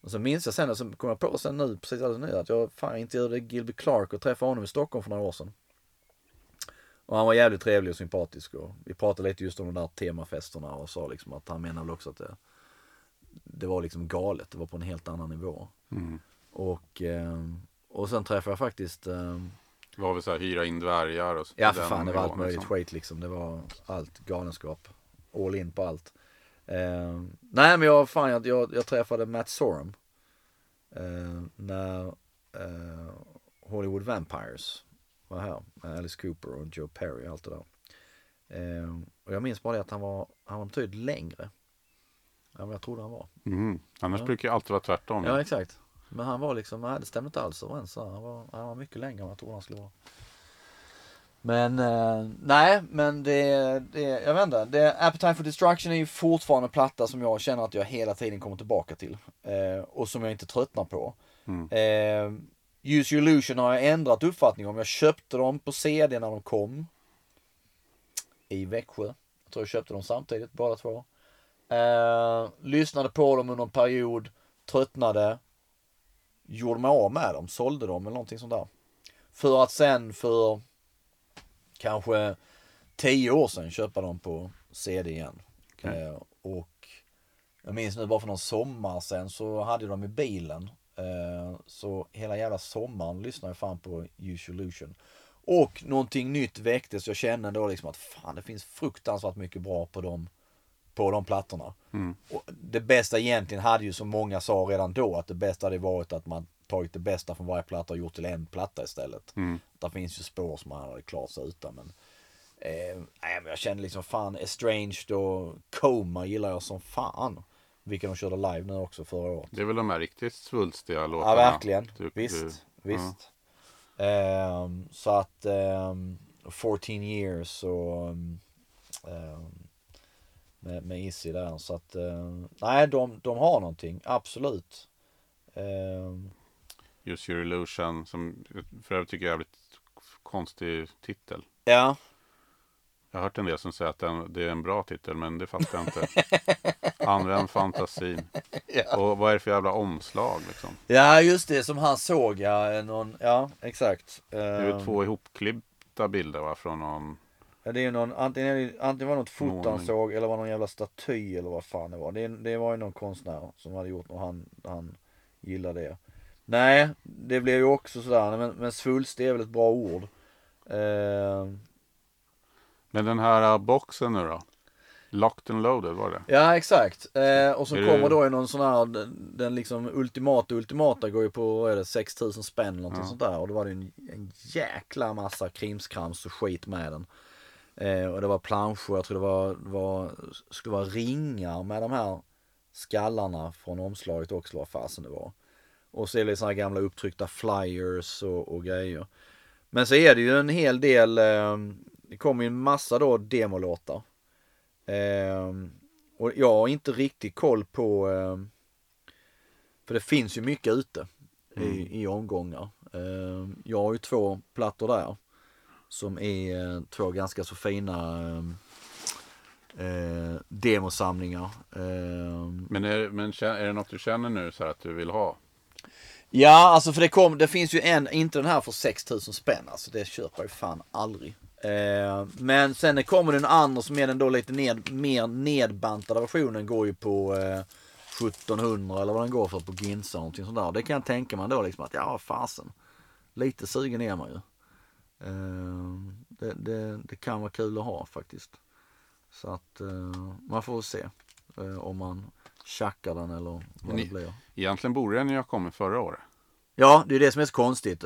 och så minns jag sen, och så kom jag på sen nu, precis alldeles nu, att jag fan intervjuade Gilby Clark och träffade honom i Stockholm för några år sedan. Och han var jävligt trevlig och sympatisk och vi pratade lite just om de där temafesterna och sa liksom att han menade väl också att det, det var liksom galet, det var på en helt annan nivå. Mm. Och, eh, och sen träffade jag faktiskt eh, Det var väl så här hyra in dvärgar och så. Ja för fan det var allt möjligt liksom. skit liksom. Det var allt galenskap. All in på allt. Eh, nej men jag, fan, jag, jag, jag träffade Matt Sorum. Eh, när eh, Hollywood Vampires var här med Alice Cooper och Joe Perry och allt det där. Eh, och jag minns bara det att han var, han var betydligt längre än vad jag trodde han var. Mhm. Annars Ja. brukar det alltid vara tvärtom. Ja exakt. Men han var liksom, nej det stämde inte alls överens. Han var, han var mycket längre än vad jag trodde han skulle vara. Men eh, nej, men det, det, jag vet inte. Det, Appetite for Destruction är ju fortfarande en platta som jag känner att jag hela tiden kommer tillbaka till. Eh, och som jag inte tröttnar på. Mm. Eh, Use Your Illusion har jag ändrat uppfattning om. Jag köpte dem på CD när de kom. I Växjö. Jag tror jag köpte dem samtidigt, båda två. Eh, lyssnade på dem under en period, tröttnade. Gjorde mig av med dem, sålde dem eller någonting sånt där. För att sen för kanske tio år sedan köpa dem på CD igen. Okej. Eh, och jag minns nu bara för någon sommar sen så hade jag dem i bilen. Eh, så hela jävla sommaren lyssnade jag fan på Illusion. Och någonting nytt väcktes. Jag kände då liksom att fan det finns fruktansvärt mycket bra på dem på de plattorna. Mm. Och det bästa egentligen hade ju som många sa redan då att det bästa hade varit att man tagit det bästa från varje platta och gjort till en platta istället. Mm. Där finns ju spår som man hade klarat sig utan men eh, nej, men jag kände liksom fan Estranged och Coma gillar jag som fan. Vilka de körde live nu också förra året. Det är väl de här riktigt svulstiga låtarna. Ja verkligen. Typ, visst, eh, visst. Ehm, så att um, 14 years och um, med, med Izzy där. Så att ehm, nej de, de har någonting, absolut. Ehm, Use Your Illusion som för övrigt tycker jag är jävligt konstig titel. ja, Jag har hört en del som säger att den, det är en bra titel men det fattar jag inte. Använd fantasin. Ja. Och vad är det för jävla omslag liksom? ja just det som han såg ja. Någon, ja exakt. Det är ju Ehm, två ihopklippta bilder va? Från någon... Ja, det är ju någon, antingen, är det, antingen var det något foto han såg eller var någon jävla staty eller vad fan det var. Det, det var ju någon konstnär som hade gjort och han, han gillade det. Nej, det blev ju också sådär, men, men svulst är väl ett bra ord. Eh, Men den här boxen nu då? Locked and loaded var det? ja exakt. Eh, och så Är det- kommer då i någon sån här, den, den liksom ultimata ultimata går ju på, vad är det, 6000 spänn eller någonting Ja. sånt där. Och då var det en, en jäkla massa krimskrams och skit med den. Eh, och det var planscher, jag tror det var, var, skulle vara ringar med de här skallarna från omslaget också, vad fasen det var. Och så är det såna här gamla upptryckta flyers och, och grejer. Men så är det ju en hel del, eh, det kommer ju en massa då demolåtar. Eh, och jag har inte riktigt koll på, eh, för det finns ju mycket ute i, i omgångar. Eh, jag har ju två plattor där som är eh, två ganska så fina eh, eh, demosamlingar. Eh, Men, är, men är det något du känner nu så här att du vill ha? Ja, alltså för det kom, det finns ju en, inte den här för 6000 spänn alltså. Det köper jag fan aldrig. Eh, men sen kommer den andra som är den då lite ned, mer nedbantade versionen går ju på eh, 1700 eller vad den går för på Ginsa och sånt där. Det kan jag tänka mig då liksom att ja fasen. Lite sugen är man ju. Eh, det, det, det kan vara kul att ha faktiskt. Så att eh, man får se eh, om man tjackar den eller vad Ni- det blir. Egentligen borde den ju ha kommit förra året. Ja, det är det som är så konstigt.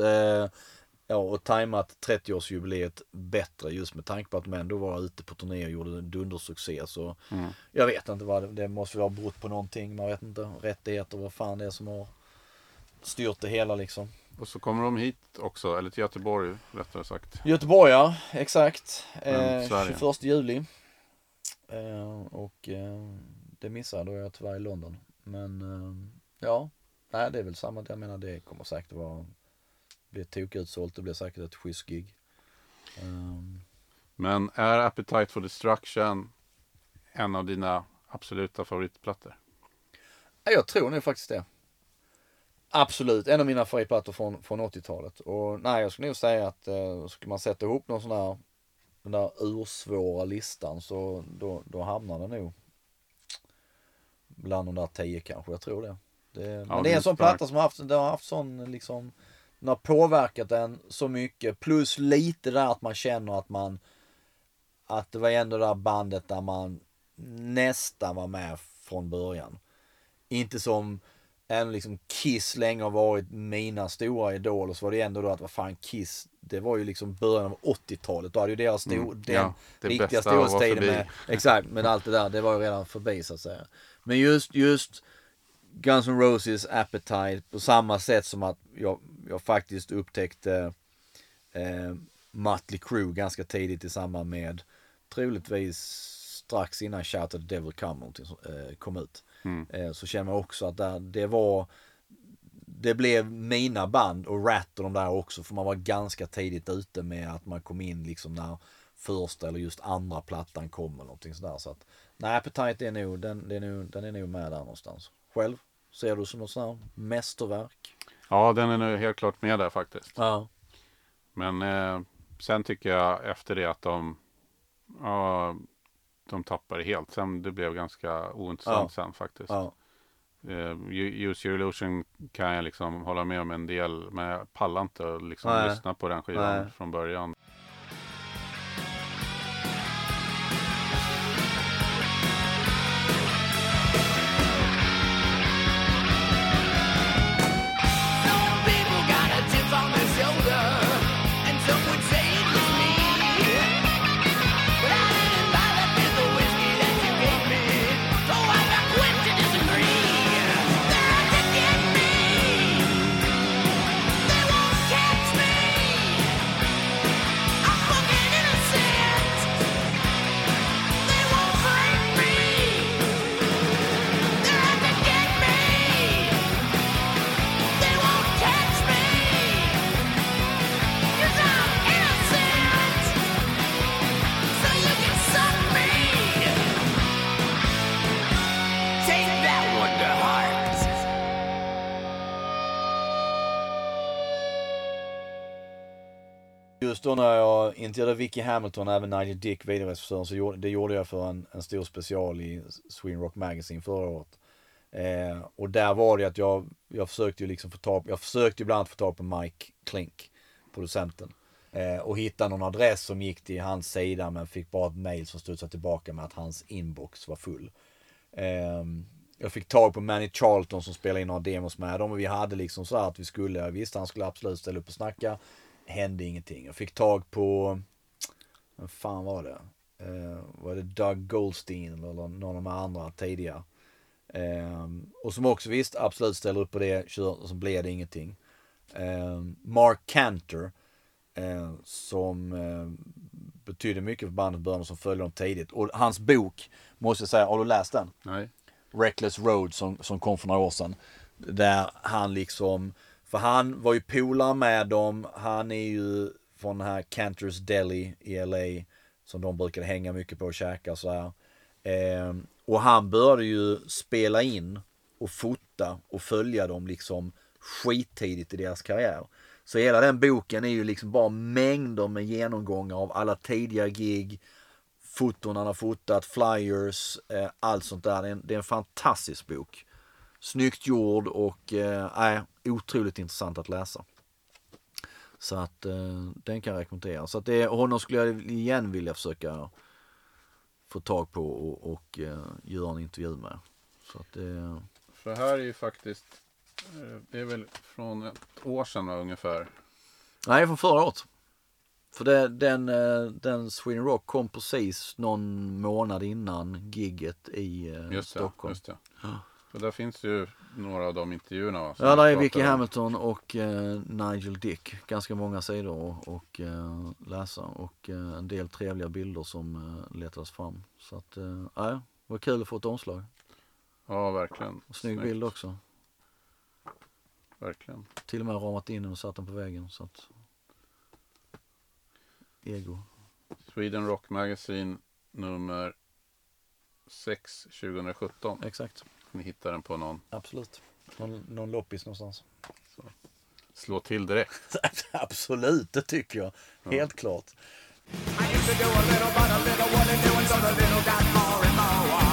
Ja, och tajmat 30-årsjubileet bättre just med tanke på att de ändå var ute på turné och gjorde en dundersuccé. Så Mm. jag vet inte vad det, det måste ha berott på någonting. Man vet inte rättigheter, vad fan det är som har styrt det hela liksom. Och så kommer de hit också, eller till Göteborg rättare sagt. Göteborg ja, exakt. Eh, Sverige. 21 juli. Eh, och eh, det missade jag, då är jag tyvärr i London. Men eh, ja, nej det är väl samma. Jag menar det kommer säkert vara, bli tokutsålt. Det blir säkert ett schysst gig. Um, Men är Appetite for Destruction en av dina absoluta favoritplattor? Ja, jag tror nog faktiskt det. Absolut, en av mina favoritplattor från, från 80-talet. Och nej, jag skulle nog säga att eh, skulle man sätta ihop någon sån här, den där ursvåra listan så då, då hamnar den nog bland de där tio kanske, jag tror det. det men det är en sån platta som har haft, den har haft sån liksom, den har påverkat den så mycket. Plus lite där att man känner att man, att det var ändå det där bandet där man nästan var med från början. Inte som även liksom Kiss länge har varit mina stora idoler så var det ändå då att vad fan Kiss, det var ju liksom början av 80-talet. Då hade ju deras stor, Mm, den ja, det riktiga storhetstiden med, exakt, men allt det där, det var ju redan förbi så att säga. Men just, just Guns N' Roses Appetite på samma sätt som att jag, jag faktiskt upptäckte eh, Mötley Crüe ganska tidigt i samband med troligtvis strax innan Shout at the Devil Come eh, kom ut. Mm. Eh, så känner jag också att där, det var det blev mina band och Rat och de där också för man var ganska tidigt ute med att man kom in liksom när första eller just andra plattan kom eller någonting sådär. Så att, nej, Appetite är nog, den, den, är nog, den är nog med där någonstans. Själv? Ser du som något sånt här mästerverk? Ja, den är nu helt klart med där faktiskt. Ja. Men eh, sen tycker jag efter det att de, ja, de tappade helt. Sen det blev ganska ointressant sen faktiskt. Ja. Eh, U- Use Your Illusion kan jag liksom hålla med om en del. Men jag pallar inte att liksom Nej. lyssna på den skivan Nej. från början. Då när jag intervjuade Vicky Hamilton och även Nigel Dick, videoregissören, så gjorde, det gjorde jag för en, en stor special i Sweden Rock Magazine förra året. Eh, och där var det att jag, jag försökte ju liksom få tag jag försökte ju bland annat få tag på Mike Klink, producenten. Eh, och hitta någon adress som gick till hans sida men fick bara ett mail som studsade tillbaka med att hans inbox var full. Eh, jag fick tag på Manny Charlton som spelade in några demos med dem och vi hade liksom så här att vi skulle, jag visste han skulle absolut ställa upp och snacka. Hände ingenting. Jag fick tag på, vad fan var det? Eh, var det Doug Goldstein eller någon av de andra tidigare? Ehm, och som också visst absolut ställer upp på det, kör, och så blev det ingenting. Ehm, Mark Cantor eh, som eh, betydde mycket för bandet och som följde dem tidigt. Och hans bok, måste jag säga, har du läst den? Nej. Reckless Road som, som kom för några år sedan. Där han liksom, för han var ju polare med dem. Han är ju från den här Cantors Deli i LA. Som de brukade hänga mycket på och käka så här. Eh, och han började ju spela in och fota och följa dem liksom skittidigt i deras karriär. Så hela den boken är ju liksom bara mängder med genomgångar av alla tidiga gig, foton han har fotat, flyers, eh, allt sånt där. Det är, en, det är en fantastisk bok. Snyggt gjord och eh, otroligt intressant att läsa. Så att eh, den kan jag rekommendera. Så att det, honom skulle jag igen vilja försöka få tag på och, och eh, göra en intervju med. Så att det, För här är ju faktiskt, eh, det är väl från ett år sedan ungefär. nej från förra året. För det, den, eh, den Sweden Rock kom precis någon månad innan gigget i eh, Just det. Stockholm. Just det. Så där finns ju några av de intervjuerna. Va, Ja, där är Vicky. Hamilton och eh, Nigel Dick. Ganska många sidor att och, eh, läsa och eh, en del trevliga bilder som eh, letades fram. Så att, eh, ja, det var kul att få ett omslag. Ja, verkligen. Och snygg Snyggt. bild också. Verkligen. Till och med ramat in den och satt den på väggen. Så att... Ego. Sweden Rock Magazine nummer 6 2017. Exakt. Ni hittar den på någon. Absolut. Någon, någon loppis någonstans. Slå till direkt. Absolut, det tycker jag. Helt klart. I used to do a little, but a little wasn't doing, so the little got more and more.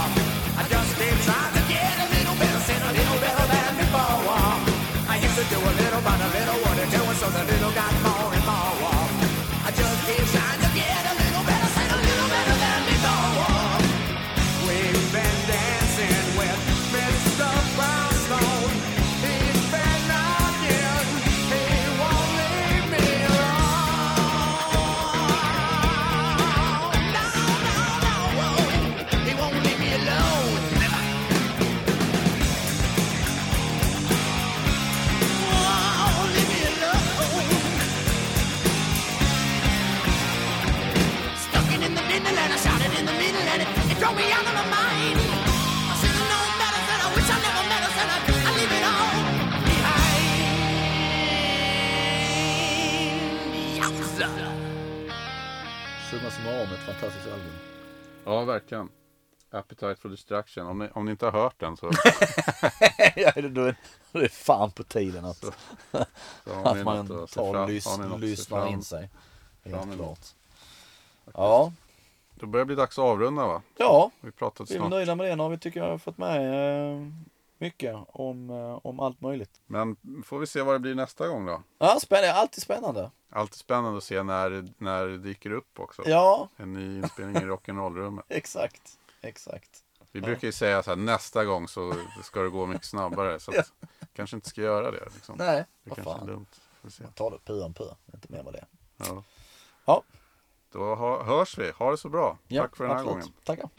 Med ett fantastiskt album. Ja, verkligen. Appetite for Destruction. Om ni, om ni inte har hört den så, ja, då är- då är det fan på tiden att, så ni att man tar och lys, lyssnar in sig. Helt klart. Ja, Då börjar det bli dags att avrunda va? ja, Vi pratat vi är snart. nöjda med det. Nu har vi tycker jag har fått med eh, mycket om, eh, om allt möjligt. Men får vi se vad det blir nästa gång då. Ja, spännande. Alltid spännande. Alltid spännande att se när, när det dyker upp också. Ja, En ny inspelning i rock'n'roll-rummet. exakt. Exakt. Vi brukar ju säga så här nästa gång så ska det gå mycket snabbare. Så att, kanske inte ska göra det. Liksom. Nej, det vad kanske är fan. dumt. Får se. Ta det pu om pu. Inte mer med det. Ja. Ja. Då hö- hörs vi. Ha det så bra. Ja, Tack för den här absolut. gången. Tackar.